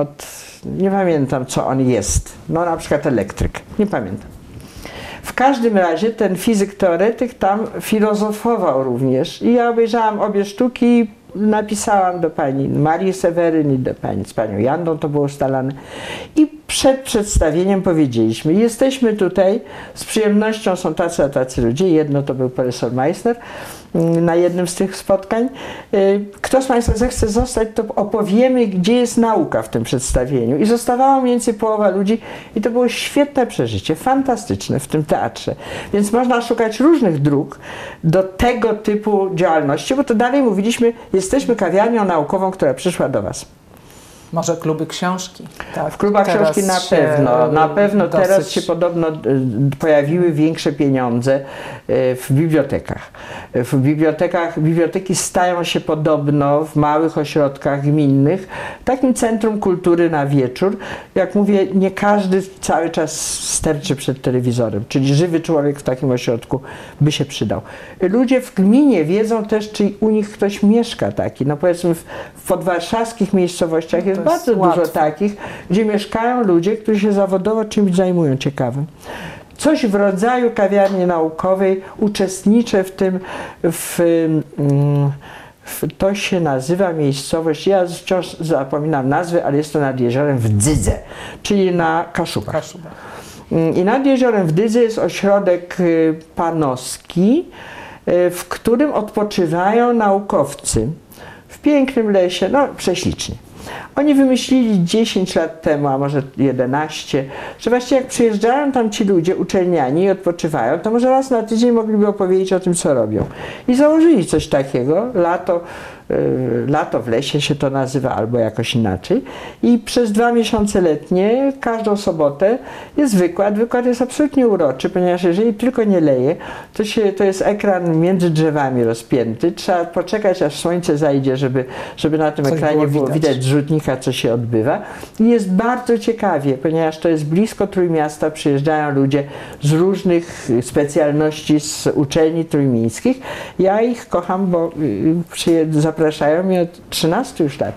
S2: od nie pamiętam co on jest. No na przykład elektryk, nie pamiętam. W każdym razie ten fizyk teoretyk tam filozofował również. I ja obejrzałam obie sztuki i napisałam do pani Marii Seweryn i do pani z panią Jandą, to było ustalane. I przed przedstawieniem powiedzieliśmy, jesteśmy tutaj, z przyjemnością są tacy a tacy ludzie, jedno to był profesor Meissner na jednym z tych spotkań. Y, Kto z Państwa zechce zostać, to opowiemy, gdzie jest nauka w tym przedstawieniu. I zostawała mniej więcej połowa ludzi i to było świetne przeżycie, fantastyczne w tym teatrze. Więc można szukać różnych dróg do tego typu działalności, bo to dalej mówiliśmy, jesteśmy kawiarnią naukową, która przyszła do Was.
S1: Może kluby książki. Tak,
S2: W klubach
S1: teraz
S2: książki na pewno. Na
S1: y,
S2: pewno teraz
S1: dosyć-
S2: się podobno y, pojawiły większe pieniądze y, w bibliotekach. W bibliotekach, biblioteki stają się podobno w małych ośrodkach gminnych takim centrum kultury na wieczór. Jak mówię, nie każdy cały czas sterczy przed telewizorem, czyli żywy człowiek w takim ośrodku by się przydał. Ludzie w gminie wiedzą też, czy u nich ktoś mieszka taki. No powiedzmy w, w podwarszawskich miejscowościach jest Bardzo dużo
S1: łatwo.
S2: takich, gdzie mieszkają ludzie, którzy się zawodowo czymś zajmują ciekawym. Coś w rodzaju kawiarni naukowej, uczestniczę w tym, w, mm, w, to się nazywa miejscowość, ja wciąż zapominam nazwy, ale jest to nad jeziorem w Dzydze, czyli na Kaszubach.
S1: Kaszuba.
S2: Mm, I nad jeziorem w Dydze jest ośrodek y, panowski, y, w którym odpoczywają naukowcy w pięknym lesie, no prześlicznie. Oni wymyślili 10 lat temu, a może 11, że właściwie jak przyjeżdżają tam ci ludzie uczelniani i odpoczywają, to może raz na tydzień mogliby opowiedzieć o tym, co robią. I założyli coś takiego, lato, lato w lesie się to nazywa, albo jakoś inaczej. I przez dwa miesiące letnie, każdą sobotę jest wykład. Wykład jest absolutnie uroczy, ponieważ jeżeli tylko nie leje, to, się, to jest ekran między drzewami rozpięty. Trzeba poczekać, aż słońce zajdzie, żeby, żeby na tym
S1: Coś
S2: ekranie
S1: było
S2: było
S1: widać.
S2: z rzutnika, co się odbywa. I jest bardzo ciekawie, ponieważ to jest blisko Trójmiasta, przyjeżdżają ludzie z różnych y, specjalności z uczelni trójmiejskich. Ja ich kocham, bo y, przyje- zapraszają mnie od 13 już lat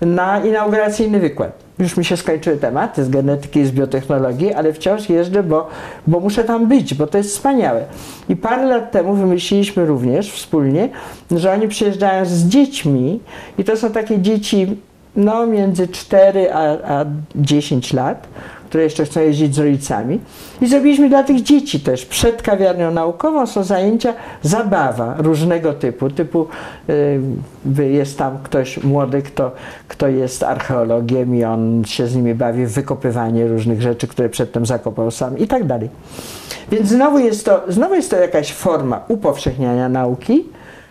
S2: na inauguracyjny wykład. już mi się skończyły tematy z genetyki i z biotechnologii, ale wciąż jeżdżę, bo, bo muszę tam być, bo to jest wspaniałe. I parę lat temu wymyśliliśmy również wspólnie, że oni przyjeżdżają z dziećmi i to są takie dzieci no, między 4 a, a 10 lat, które jeszcze chcą jeździć z rodzicami. I zrobiliśmy dla tych dzieci też. Przed kawiarnią naukową są zajęcia zabawa różnego typu. Typu y, jest tam ktoś młody, kto, kto jest archeologiem i on się z nimi bawi w wykopywanie różnych rzeczy, które przedtem zakopał sam i tak dalej. Więc znowu jest to, znowu jest to jakaś forma upowszechniania nauki.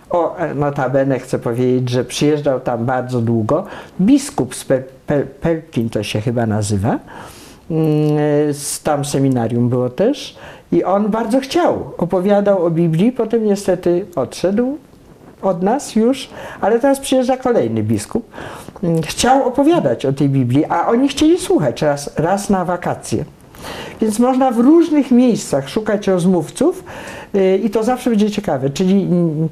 S2: O, notabene chcę powiedzieć, że przyjeżdżał tam bardzo długo biskup z Pelkin, to się chyba nazywa, tam seminarium było też i on bardzo chciał, opowiadał o Biblii, potem niestety odszedł od nas już, ale teraz przyjeżdża kolejny biskup. Mm, chciał opowiadać o tej Biblii, a oni chcieli słuchać raz, raz na wakacje. Więc można w różnych miejscach szukać rozmówców y, i to zawsze będzie ciekawe. Czyli mm,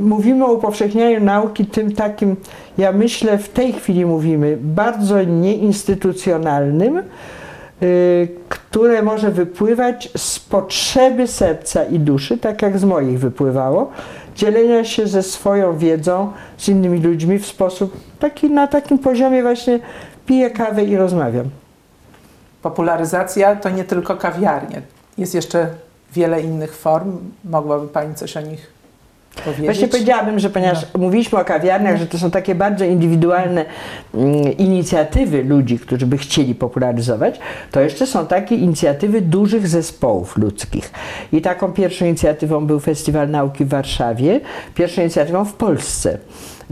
S2: mówimy o upowszechnianiu nauki tym takim, ja myślę w tej chwili mówimy, bardzo nieinstytucjonalnym, Y, które może wypływać z potrzeby serca i duszy, tak jak z moich wypływało, dzielenia się ze swoją wiedzą z innymi ludźmi w sposób taki, na takim poziomie właśnie piję kawę i rozmawiam.
S1: Popularyzacja to nie tylko kawiarnie. Jest jeszcze wiele innych form. Mogłaby Pani coś o nich powiedzieć?
S2: Właśnie powiedziałabym, że ponieważ no. mówiliśmy o kawiarniach, że to są takie bardzo indywidualne mm, inicjatywy ludzi, którzy by chcieli popularyzować, to jeszcze są takie inicjatywy dużych zespołów ludzkich. I taką pierwszą inicjatywą był Festiwal Nauki w Warszawie, pierwszą inicjatywą w Polsce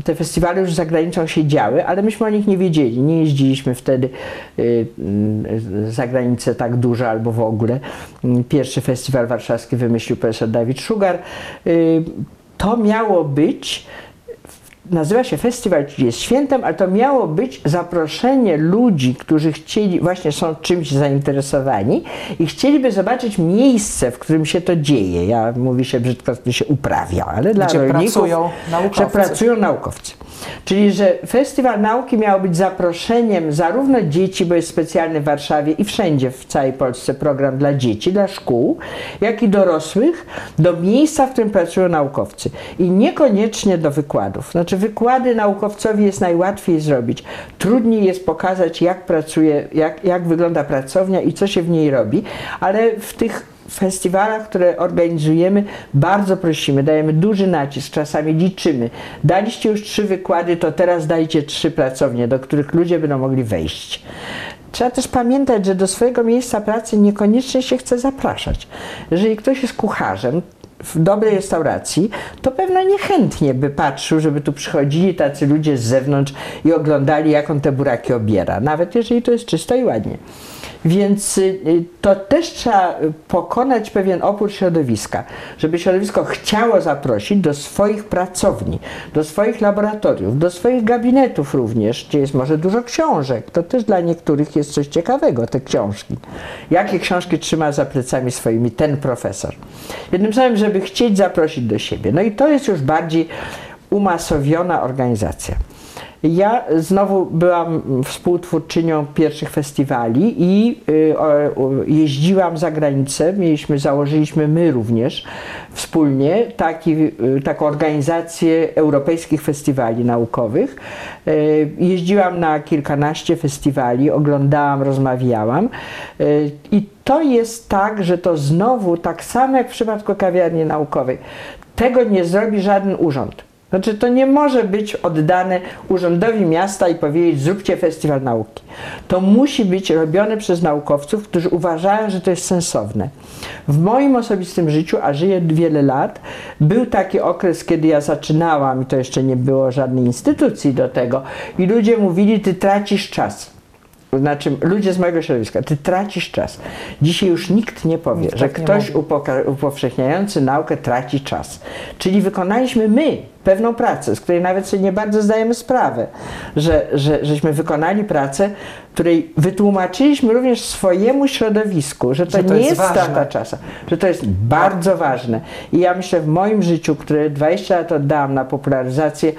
S2: te festiwale już za granicą się działy, ale myśmy o nich nie wiedzieli. Nie jeździliśmy wtedy y, y, za granicę tak dużo albo w ogóle. Pierwszy festiwal warszawski wymyślił profesor Dawid Szugar. To miało być nazywa się festiwal, czyli jest świętem, ale to miało być zaproszenie ludzi, którzy chcieli, właśnie są czymś zainteresowani i chcieliby zobaczyć miejsce, w którym się to dzieje. Ja mówi się brzydko, że się uprawia, ale dla
S1: Gdzie
S2: rolników,
S1: pracują naukowcy.
S2: że pracują naukowcy. Czyli, że Festiwal Nauki miał być zaproszeniem zarówno dzieci, bo jest specjalny w Warszawie i wszędzie w całej Polsce program dla dzieci, dla szkół, jak i dorosłych, do miejsca, w którym pracują naukowcy. I niekoniecznie do wykładów. Znaczy, wykłady naukowcowi jest najłatwiej zrobić. Trudniej jest pokazać, jak pracuje, jak, jak wygląda pracownia i co się w niej robi, ale w tych festiwalach, które organizujemy, bardzo prosimy, dajemy duży nacisk, czasami liczymy. Daliście już trzy wykłady, to teraz dajcie trzy pracownie, do których ludzie będą mogli wejść. Trzeba też pamiętać, że do swojego miejsca pracy niekoniecznie się chce zapraszać. Jeżeli ktoś jest kucharzem, w dobrej restauracji, to pewno niechętnie by patrzył, żeby tu przychodzili tacy ludzie z zewnątrz i oglądali, jak on te buraki obiera, nawet jeżeli to jest czysto i ładnie. Więc y, to też trzeba pokonać pewien opór środowiska, żeby środowisko chciało zaprosić do swoich pracowni, do swoich laboratoriów, do swoich gabinetów również, gdzie jest może dużo książek. To też dla niektórych jest coś ciekawego, te książki. Jakie książki trzyma za plecami swoimi ten profesor. Jednym słowem, żeby chcieć zaprosić do siebie. No i to jest już bardziej umasowiona organizacja. Ja znowu byłam współtwórczynią pierwszych festiwali i y, jeździłam za granicę. Mieliśmy, założyliśmy my również wspólnie taki, y, taką organizację europejskich festiwali naukowych. Y, jeździłam na kilkanaście festiwali, oglądałam, rozmawiałam i to jest tak, że to znowu, tak samo jak w przypadku kawiarni naukowej, tego nie zrobi żaden urząd. Znaczy, to nie może być oddane urzędowi miasta i powiedzieć, zróbcie festiwal nauki. To musi być robione przez naukowców, którzy uważają, że to jest sensowne. W moim osobistym życiu, a żyję wiele lat, był taki okres, kiedy ja zaczynałam i to jeszcze nie było żadnej instytucji do tego, i ludzie mówili, ty tracisz czas. Znaczy, ludzie z mojego środowiska, ty tracisz czas. Dzisiaj już nikt nie powie, nikt że tak ktoś upowszechniający naukę traci czas. Czyli wykonaliśmy my pewną pracę, z której nawet sobie nie bardzo zdajemy sprawę, że, że żeśmy wykonali pracę, której wytłumaczyliśmy również swojemu środowisku, że to, że to nie jest, jest strata czasu, że to jest bardzo ważne. I ja myślę, w moim życiu, które 20 lat oddałam na popularyzację,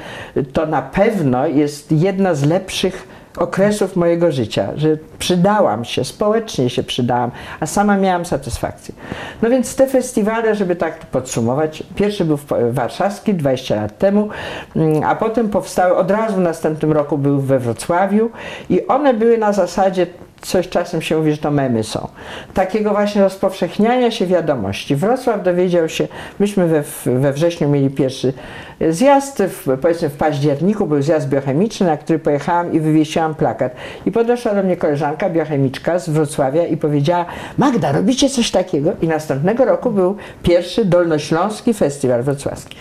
S2: to na pewno jest jedna z lepszych okresów mojego życia, że przydałam się, społecznie się przydałam, a sama miałam satysfakcję. No więc te festiwale, żeby tak podsumować, pierwszy był warszawski 20 lat temu, mm, a potem powstały, od razu w następnym roku był we Wrocławiu i one były na zasadzie coś czasem się mówi, że to memy są. Takiego właśnie rozpowszechniania się wiadomości. Wrocław dowiedział się, myśmy we, we wrześniu mieli pierwszy zjazd, w, powiedzmy w październiku był zjazd biochemiczny, na który pojechałam i wywiesiłam plakat. I podeszła do mnie koleżanka biochemiczka z Wrocławia i powiedziała, Magda, robicie coś takiego? I następnego roku był pierwszy Dolnośląski Festiwal Wrocławski.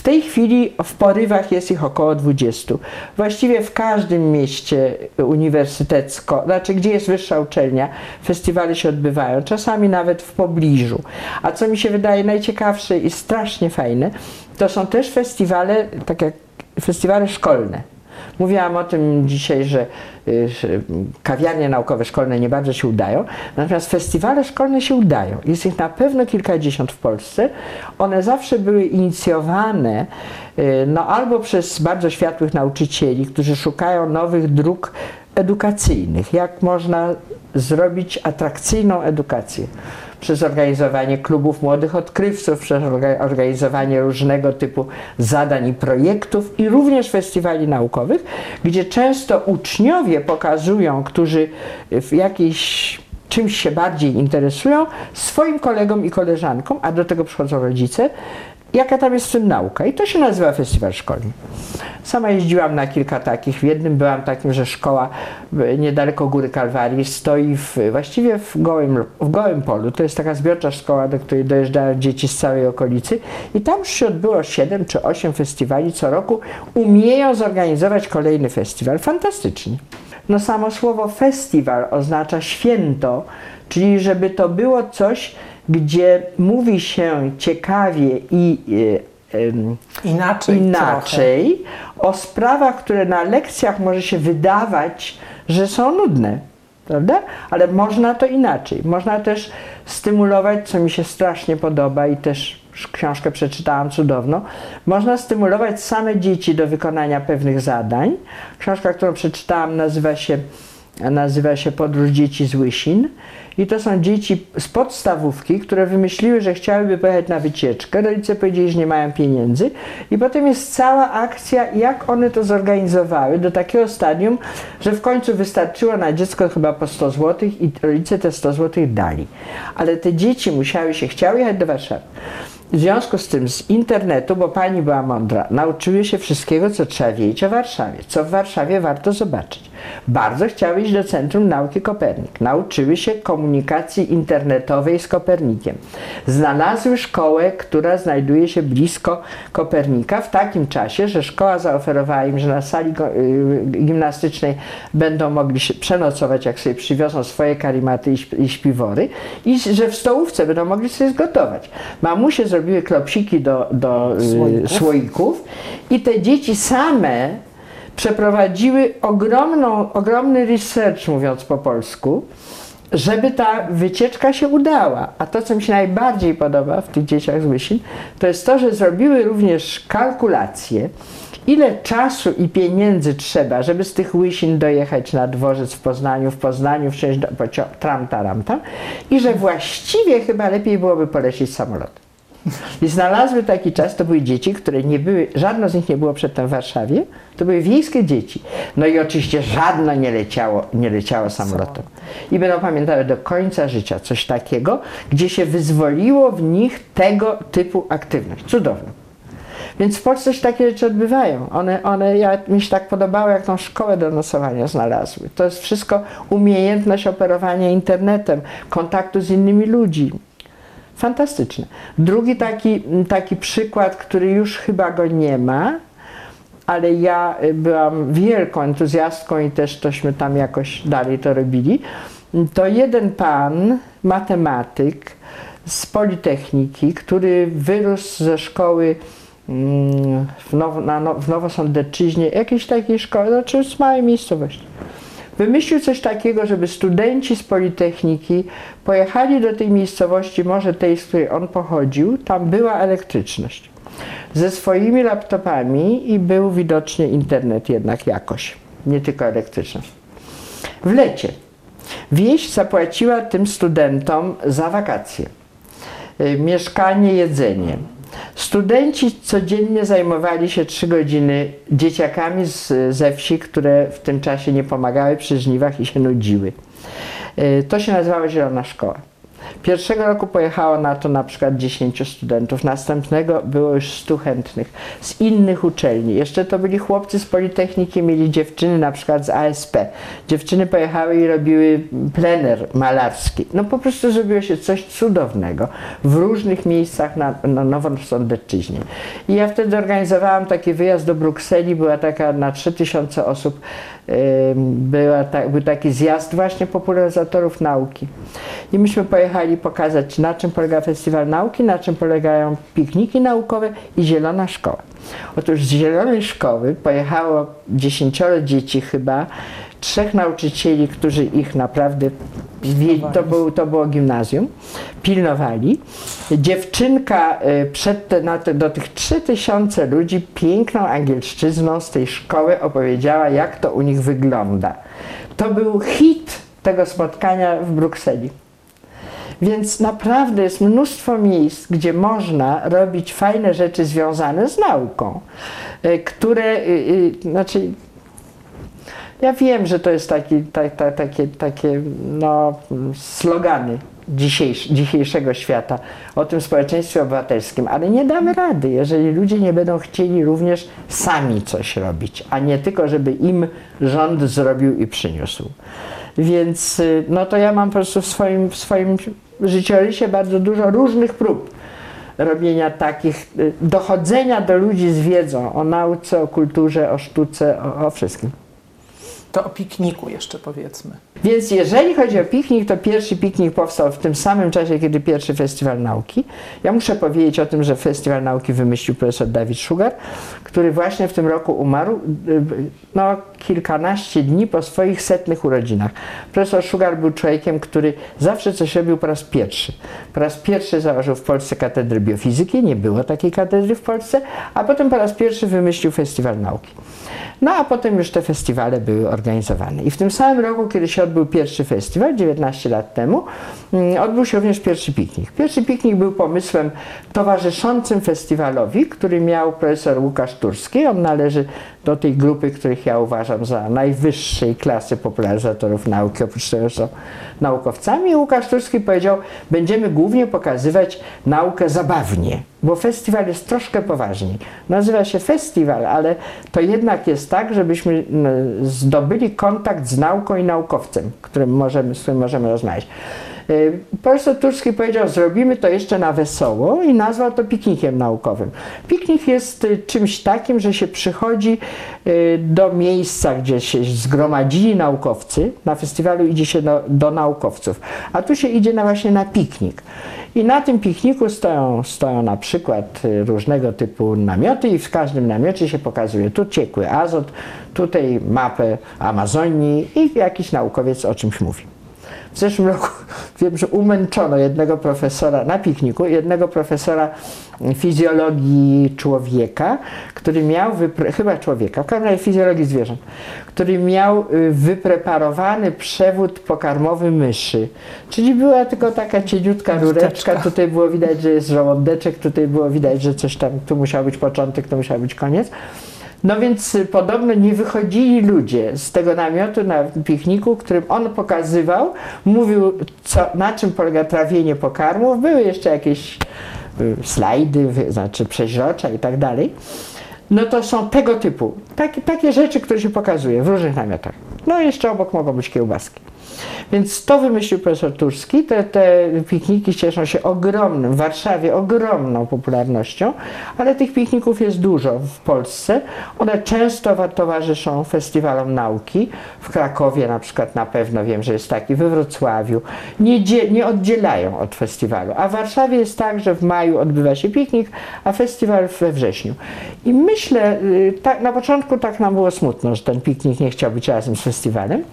S2: W tej chwili w porywach jest ich około 20. Właściwie w każdym mieście uniwersytecko, znaczy gdzie jest wyższa uczelnia, festiwale się odbywają, czasami nawet w pobliżu. A co mi się wydaje najciekawsze i strasznie fajne, to są też festiwale, tak jak festiwale szkolne. Mówiłam o tym dzisiaj, że, y, że, kawiarnie naukowe szkolne nie bardzo się udają, natomiast festiwale szkolne się udają. Jest ich na pewno kilkadziesiąt w Polsce. One zawsze były inicjowane y, no, albo przez bardzo światłych nauczycieli, którzy szukają nowych dróg edukacyjnych, jak można zrobić atrakcyjną edukację przez organizowanie klubów młodych odkrywców, przez organizowanie różnego typu zadań i projektów i również festiwali naukowych, gdzie często uczniowie pokazują, którzy w jakiejś czymś się bardziej interesują, swoim kolegom i koleżankom, a do tego przychodzą rodzice, jaka tam jest w tym nauka. I to się nazywa festiwal szkolny. Sama jeździłam na kilka takich. W jednym byłam takim, że szkoła niedaleko Góry Kalwarii stoi w, właściwie w gołym, w gołym polu. To jest taka zbiorcza szkoła, do której dojeżdżają dzieci z całej okolicy. I tam już się odbyło 7 czy 8 festiwali co roku. Umieją zorganizować kolejny festiwal. Fantastycznie. No samo słowo festiwal oznacza święto, czyli żeby to było coś, gdzie mówi się ciekawie i
S1: e, inaczej,
S2: inaczej o sprawach, które na lekcjach może się wydawać, że są nudne, prawda? Ale można to inaczej. Można też stymulować, co mi się strasznie podoba i też książkę przeczytałam cudowną. Można stymulować same dzieci do wykonania pewnych zadań. Książka, którą przeczytałam, nazywa się, nazywa się Podróż dzieci z Łysin. I to są dzieci z podstawówki, które wymyśliły, że chciałyby pojechać na wycieczkę. Rodzice powiedzieli, że nie mają pieniędzy. I potem jest cała akcja, jak one to zorganizowały do takiego stadium, że w końcu wystarczyło na dziecko chyba po 100 zł i rodzice te 100 zł dali. Ale te dzieci musiały się, chciały jechać do Warszawy. W związku z tym z internetu, bo pani była mądra, nauczyły się wszystkiego, co trzeba wiedzieć o Warszawie, co w Warszawie warto zobaczyć. Bardzo chciały iść do Centrum Nauki Kopernik. Nauczyły się komunikacji internetowej z Kopernikiem. Znalazły szkołę, która znajduje się blisko Kopernika w takim czasie, że szkoła zaoferowała im, że na sali y, gimnastycznej będą mogli się przenocować, jak sobie przywiozą swoje karimaty i śpiwory i że w stołówce będą mogli sobie zgotować. Mamusie zrobiły klopsiki do, do y, słoików. słoików i te dzieci same przeprowadziły ogromną, ogromny research, mówiąc po polsku, żeby ta wycieczka się udała. A to, co mi się najbardziej podoba w tych dzieciach z Łysin, to jest to, że zrobiły również kalkulacje, ile czasu i pieniędzy trzeba, żeby z tych Łysin dojechać na dworzec w Poznaniu, w Poznaniu wsiąść do tram, taram, tam i że właściwie chyba lepiej byłoby polecieć samolotem. I znalazły taki czas, to były dzieci, które nie były, żadno z nich nie było przedtem w Warszawie, to były wiejskie dzieci. No i oczywiście żadno nie leciało, nie leciało samolotem. I będą pamiętały do końca życia coś takiego, gdzie się wyzwoliło w nich tego typu aktywność. Cudowne. Więc w Polsce się takie rzeczy odbywają. One, one ja, mi się tak podobało, jak tą szkołę do nosowania znalazły. To jest wszystko umiejętność operowania internetem, kontaktu z innymi ludźmi. Fantastyczne. Drugi taki, taki przykład, który już chyba go nie ma, ale ja y, byłam wielką entuzjastką i też tośmy tam jakoś dalej to robili, to jeden pan, matematyk z Politechniki, który wyrósł ze szkoły mm, w, Now, na, w Nowosądeczyźnie, jakiejś takiej szkoły, znaczy z małej miejscowości wymyślił coś takiego, żeby studenci z Politechniki pojechali do tej miejscowości, może tej, z której on pochodził, tam była elektryczność. Ze swoimi laptopami i był widocznie internet jednak jakoś. nie tylko elektryczną. W lecie wieś zapłaciła tym studentom za wakacje. Y, Mieszkanie, jedzenie. Studenci codziennie zajmowali się trzy godziny dzieciakami z, ze wsi, które w tym czasie nie pomagały przy żniwach i się nudziły. Y, To się nazywało Zielona Szkoła. Pierwszego roku pojechało na to na przykład 10 studentów, następnego było już 100 chętnych z innych uczelni. Jeszcze to byli chłopcy z Politechniki, mieli dziewczyny na przykład z ASP. Dziewczyny pojechały i robiły plener malarski. No po prostu zrobiło się coś cudownego w różnych miejscach na, na Nowosądecczyźnie. I ja wtedy organizowałam taki wyjazd do Brukseli, była taka na 3000 osób, była ta, był taki zjazd właśnie popularyzatorów nauki. I myśmy pojechali pokazać, na czym polega Festiwal Nauki, na czym polegają pikniki naukowe i Zielona Szkoła. Otóż z Zielonej Szkoły pojechało dziesięcioro dzieci chyba, trzech nauczycieli, którzy ich naprawdę, to, był, to było gimnazjum, pilnowali. Dziewczynka y, przed te, na te, do tych 3000 ludzi piękną angielszczyzną z tej szkoły opowiedziała, jak to u nich wygląda. To był hit tego spotkania w Brukseli. Więc naprawdę jest mnóstwo miejsc, gdzie można robić fajne rzeczy związane z nauką, y, które, y, y, znaczy, ja wiem, że to jest taki, ta, ta, takie, takie no, slogany dzisiejsz, dzisiejszego świata o tym społeczeństwie obywatelskim, ale nie damy rady, jeżeli ludzie nie będą chcieli również sami coś robić, a nie tylko, żeby im rząd zrobił i przyniósł. Więc no to ja mam po prostu w swoim, w swoim życiorysie bardzo dużo różnych prób robienia takich, y, dochodzenia do ludzi z wiedzą o nauce, o kulturze, o sztuce, o, o wszystkim.
S1: To o pikniku jeszcze powiedzmy.
S2: Więc jeżeli chodzi o piknik, to pierwszy piknik powstał w tym samym czasie, kiedy pierwszy Festiwal Nauki. Ja muszę powiedzieć o tym, że Festiwal Nauki wymyślił profesor Dawid Szugar, który właśnie w tym roku umarł, y, no kilkanaście dni po swoich setnych urodzinach. Profesor Szugar był człowiekiem, który zawsze coś robił po raz pierwszy. Po raz pierwszy założył w Polsce katedrę biofizyki, nie było takiej katedry w Polsce, a potem po raz pierwszy wymyślił Festiwal Nauki. No a potem już te festiwale były organizowane. I w tym samym roku, kiedy się odbył pierwszy festiwal, 19 lat temu, mm, odbył się również pierwszy piknik. Pierwszy piknik był pomysłem towarzyszącym festiwalowi, który miał profesor Łukasz Turski. On należy do tej grupy, których ja uważam za najwyższej klasy popularyzatorów nauki, oprócz tego, że są naukowcami. Łukasz Turski powiedział, będziemy głównie pokazywać naukę zabawnie, bo festiwal jest troszkę poważniej. Nazywa się festiwal, ale to jednak jest tak, żebyśmy mm, zdobyli kontakt z nauką i naukowcem, którym możemy, z którym możemy rozmawiać. Y, Profesor Turski powiedział, zrobimy to jeszcze na wesoło i nazwał to piknikiem naukowym. Piknik jest y, czymś takim, że się przychodzi y, do miejsca, gdzie się zgromadzili naukowcy. Na festiwalu idzie się do, do naukowców, a tu się idzie na właśnie na piknik. I na tym pikniku stoją, stoją na przykład różnego typu namioty i w każdym namiocie się pokazuje tu ciekły azot, tutaj mapę Amazonii i jakiś naukowiec o czymś mówi. W zeszłym roku wiem, że umęczono jednego profesora na pikniku, jednego profesora fizjologii człowieka, który miał, chyba człowieka, w każdym razie fizjologii zwierząt, który miał y, wypreparowany przewód pokarmowy myszy. Czyli była tylko taka cieniutka rureczka, tutaj było widać, że jest żołądeczek, tutaj było widać, że coś tam, tu musiał być początek, tu musiał być koniec. No więc y, podobno nie wychodzili ludzie z tego namiotu na pikniku, którym on pokazywał, mówił co, na czym polega trawienie pokarmów, były jeszcze jakieś y, slajdy, znaczy przeźrocza i tak dalej. No to są tego typu, takie, takie rzeczy, które się pokazuje w różnych namiotach. No i jeszcze obok mogą być kiełbaski. Więc to wymyślił profesor Turski. Te, te pikniki cieszą się ogromnym, w Warszawie ogromną popularnością, ale tych pikników jest dużo w Polsce. One często wa- towarzyszą festiwalom nauki. W Krakowie na przykład na pewno wiem, że jest taki, we Wrocławiu. Nie, nie oddzielają od festiwalu. A w Warszawie jest tak, że w maju odbywa się piknik, a festiwal we wrześniu. I myślę, y, tak, na początku tak nam było smutno, że ten piknik nie chciał być razem z festiwalem.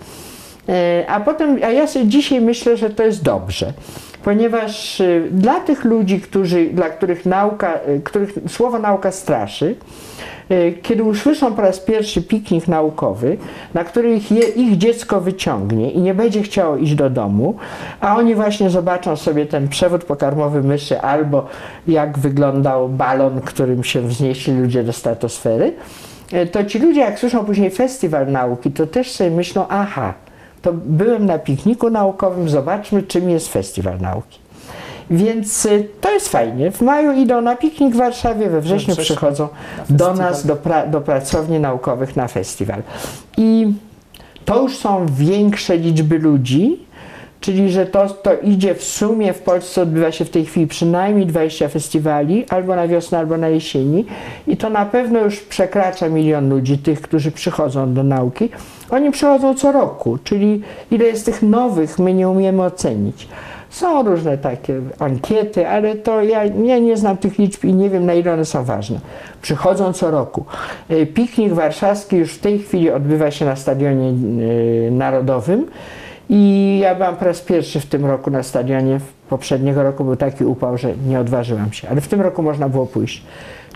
S2: E, A potem, a ja sobie dzisiaj myślę, że to jest dobrze, ponieważ e, dla tych ludzi, którzy, dla których nauka, e, których słowo nauka straszy, kiedy usłyszą po raz pierwszy piknik naukowy, na który ich, je, ich dziecko wyciągnie i nie będzie chciało iść do domu, a oni właśnie zobaczą sobie ten przewód pokarmowy myszy albo jak wyglądał balon, którym się wznieśli ludzie do stratosfery, to ci ludzie, jak słyszą później festiwal nauki, to też sobie myślą, aha, to byłem na pikniku naukowym, zobaczmy, czym jest festiwal nauki. Więc y, to jest fajnie. W maju idą na piknik w Warszawie, we wrześniu
S1: wrześniu
S2: przychodzą do nas, do, pra, do pracowni naukowych na festiwal. I to już są większe liczby ludzi, czyli że to, to idzie w sumie w Polsce odbywa się w tej chwili przynajmniej 20 festiwali, albo na wiosnę, albo na jesieni i to na pewno już przekracza milion ludzi, tych, którzy przychodzą do nauki. Oni przychodzą co roku, czyli ile jest tych nowych, my nie umiemy ocenić. Są różne takie ankiety, ale to ja, ja nie znam tych liczb i nie wiem na ile one są ważne. Przychodzą co roku. E, Piknik warszawski już w tej chwili odbywa się na Stadionie e, Narodowym i ja byłam po raz pierwszy w tym roku na stadionie. Poprzedniego roku był taki upał, że nie odważyłam się, ale w tym roku można było pójść.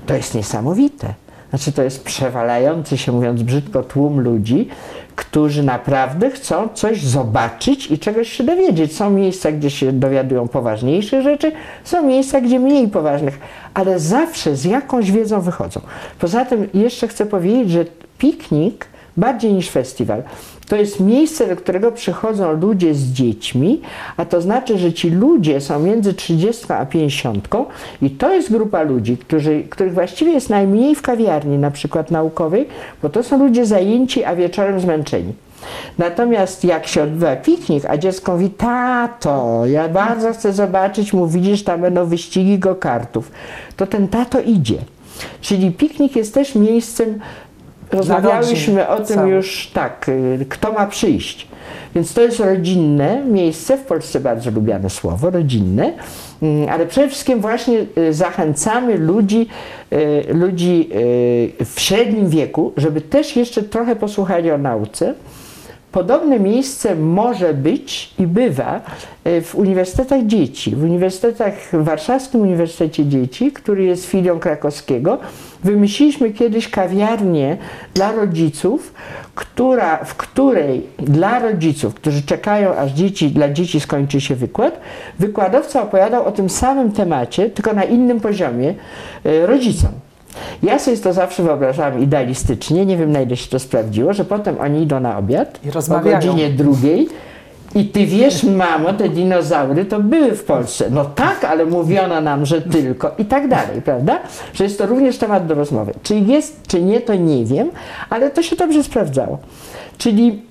S2: To jest niesamowite. Znaczy to jest przewalający się, mówiąc brzydko, tłum ludzi, którzy naprawdę chcą coś zobaczyć i czegoś się dowiedzieć. Są miejsca, gdzie się dowiadują poważniejszych rzeczy, są miejsca, gdzie mniej poważnych, ale zawsze z jakąś wiedzą wychodzą. Poza tym jeszcze chcę powiedzieć, że piknik bardziej niż festiwal. To jest miejsce, do którego przychodzą ludzie z dziećmi, a to znaczy, że ci ludzie są między 30 a 50 i to jest grupa ludzi, którzy, których właściwie jest najmniej w kawiarni, na przykład naukowej, bo to są ludzie zajęci, a wieczorem zmęczeni. Natomiast jak się odbywa piknik, a dziecko mówi, tato, ja bardzo chcę zobaczyć, mu widzisz, tam będą wyścigi go-kartów, to ten tato idzie. Czyli piknik jest też miejscem Rozmawiałyśmy o tym już tak, y, kto ma przyjść. Więc to jest rodzinne miejsce, w Polsce bardzo lubiane słowo, rodzinne, Mm, ale przede wszystkim właśnie y, zachęcamy ludzi, y, ludzi w średnim wieku, żeby też jeszcze trochę posłuchali o nauce. Podobne miejsce może być i bywa e, w uniwersytetach dzieci. W uniwersytetach, Warszawskim Uniwersytecie Dzieci, który jest filią krakowskiego, wymyśliliśmy kiedyś kawiarnię dla rodziców, która, w której dla rodziców, którzy czekają aż dzieci, dla dzieci skończy się wykład, wykładowca opowiadał o tym samym temacie, tylko na innym poziomie e, rodzicom. Ja sobie to zawsze wyobrażałam idealistycznie, nie wiem na ile się to sprawdziło, że potem oni idą na obiad
S1: I
S2: o
S1: rozmawiają.
S2: godzinie drugiej i ty wiesz, mamo, te dinozaury to były w Polsce. No tak, ale mówiono nam, że tylko i tak dalej, prawda? Że jest to również temat do rozmowy. Czy jest, czy nie, to nie wiem, ale to się dobrze sprawdzało. Czyli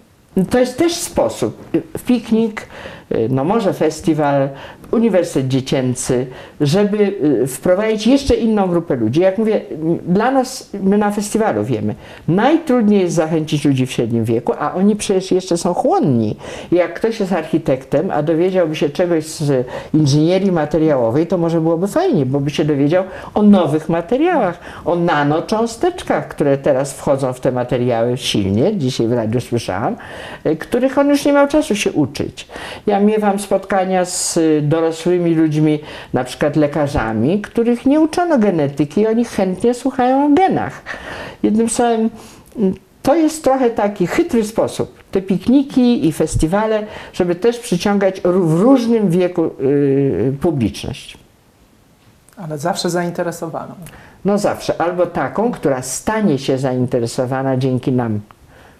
S2: to jest też sposób. W piknik, no może festiwal, uniwersytet dziecięcy, żeby y, wprowadzić jeszcze inną grupę ludzi. Jak mówię, dla nas, my na festiwalu wiemy, najtrudniej jest zachęcić ludzi w średnim wieku, a oni przecież jeszcze są chłonni. Jak ktoś jest architektem, a dowiedziałby się czegoś z inżynierii materiałowej, to może byłoby fajnie, bo by się dowiedział o nowych materiałach, o nanocząsteczkach, które teraz wchodzą w te materiały silnie, dzisiaj w radiu słyszałam, y, których on już nie miał czasu się uczyć. Ja miewam spotkania z y, dorosłymi ludźmi, na przykład lekarzami, których nie uczono genetyki i oni chętnie słuchają o genach. Jednym słowem, to jest trochę taki chytry sposób, te pikniki i festiwale, żeby też przyciągać w różnym wieku y, publiczność.
S1: Ale zawsze zainteresowaną.
S2: No zawsze, albo taką, która stanie się zainteresowana dzięki nam.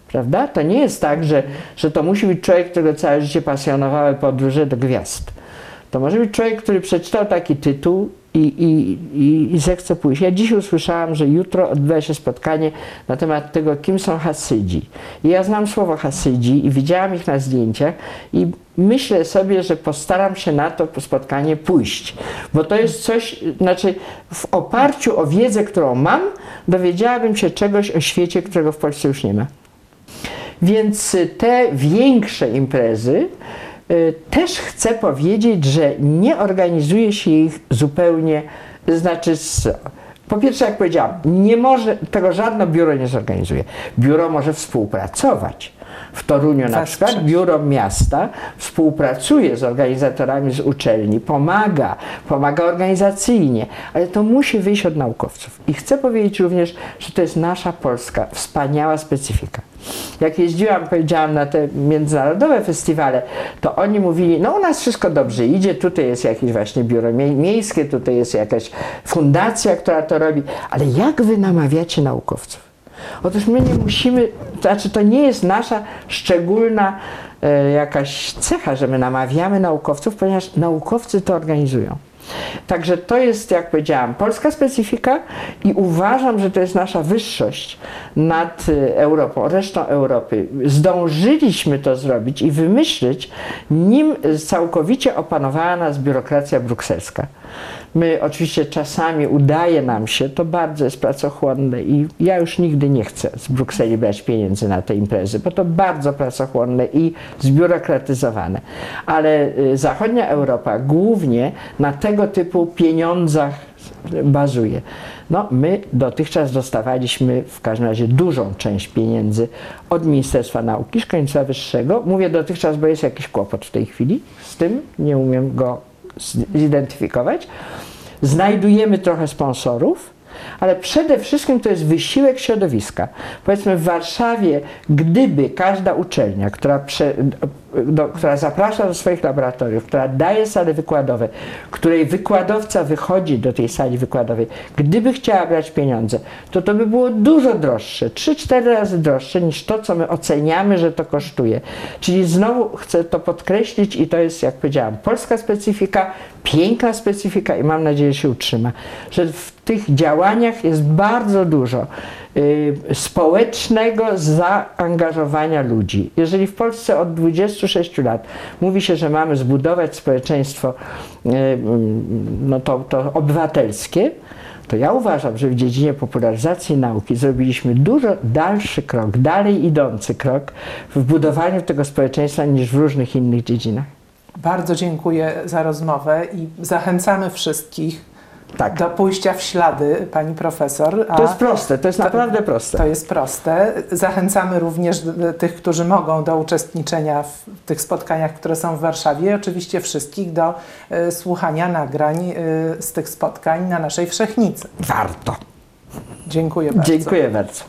S2: Prawda? To nie jest tak, że, że to musi być człowiek, którego całe życie pasjonowały podróże do gwiazd. To może być człowiek, który przeczytał taki tytuł i, i, i, i zechce pójść. Ja dziś usłyszałam, że jutro odbywa się spotkanie na temat tego, kim są Hasydzi. I ja znam słowo Hasydzi i widziałam ich na zdjęciach i myślę sobie, że postaram się na to spotkanie pójść. Bo to jest coś, znaczy w oparciu o wiedzę, którą mam, dowiedziałabym się czegoś o świecie, którego w Polsce już nie ma. Więc te większe imprezy też chcę powiedzieć, że nie organizuje się ich zupełnie, znaczy z, po pierwsze, jak powiedziałam, nie może, tego żadne biuro nie zorganizuje. Biuro może współpracować, w Toruniu na przykład, biuro miasta współpracuje z organizatorami z uczelni, pomaga, pomaga organizacyjnie, ale to musi wyjść od naukowców. I chcę powiedzieć również, że to jest nasza polska wspaniała specyfika. Jak jeździłam, powiedziałam na te międzynarodowe festiwale, to oni mówili, no u nas wszystko dobrze idzie, tutaj jest jakieś właśnie biuro mie- miejskie, tutaj jest jakaś fundacja, która to robi, ale jak wy namawiacie naukowców? Otóż my nie musimy, to znaczy to nie jest nasza szczególna e, jakaś cecha, że my namawiamy naukowców, ponieważ naukowcy to organizują. Także to jest, jak powiedziałam, polska specyfika i uważam, że to jest nasza wyższość nad y, Europą, resztą Europy. Zdążyliśmy to zrobić i wymyślić, nim całkowicie opanowała nas biurokracja brukselska. My oczywiście czasami udaje nam się, to bardzo jest pracochłonne i ja już nigdy nie chcę z Brukseli brać pieniędzy na te imprezy, bo to bardzo pracochłonne i zbiurokratyzowane. Ale y, zachodnia Europa głównie na tego typu pieniądzach bazuje. No, my dotychczas dostawaliśmy w każdym razie dużą część pieniędzy od Ministerstwa Nauki, Szkolnictwa Wyższego. Mówię dotychczas, bo jest jakiś kłopot w tej chwili z tym, nie umiem go zidentyfikować. Znajdujemy trochę sponsorów, ale przede wszystkim to jest wysiłek środowiska. Powiedzmy w Warszawie, gdyby każda uczelnia, która, prze, do, która zaprasza do swoich laboratoriów, która daje sale wykładowe, której wykładowca wychodzi do tej sali wykładowej, gdyby chciała brać pieniądze, to to by było dużo droższe, 3-4 razy droższe niż to, co my oceniamy, że to kosztuje. Czyli znowu chcę to podkreślić i to jest, jak powiedziałam, polska specyfika, piękna specyfika i mam nadzieję, że się utrzyma, że w tych działaniach jest bardzo dużo społecznego zaangażowania ludzi. Jeżeli w Polsce od 26 lat mówi się, że mamy zbudować społeczeństwo y, no to, to obywatelskie, to ja uważam, że w dziedzinie popularyzacji nauki zrobiliśmy dużo dalszy krok, dalej idący krok w budowaniu tego społeczeństwa niż w różnych innych dziedzinach.
S1: Bardzo dziękuję za rozmowę i zachęcamy wszystkich
S2: Tak.
S1: do pójścia w ślady pani profesor.
S2: To jest proste, to jest naprawdę proste.
S1: To jest proste. Zachęcamy również tych, którzy mogą do uczestniczenia w tych spotkaniach, które są w Warszawie. Oczywiście wszystkich do e, słuchania nagrań e, z tych spotkań na naszej Wszechnicy.
S2: Warto.
S1: Dziękuję bardzo.
S2: Dziękuję bardzo.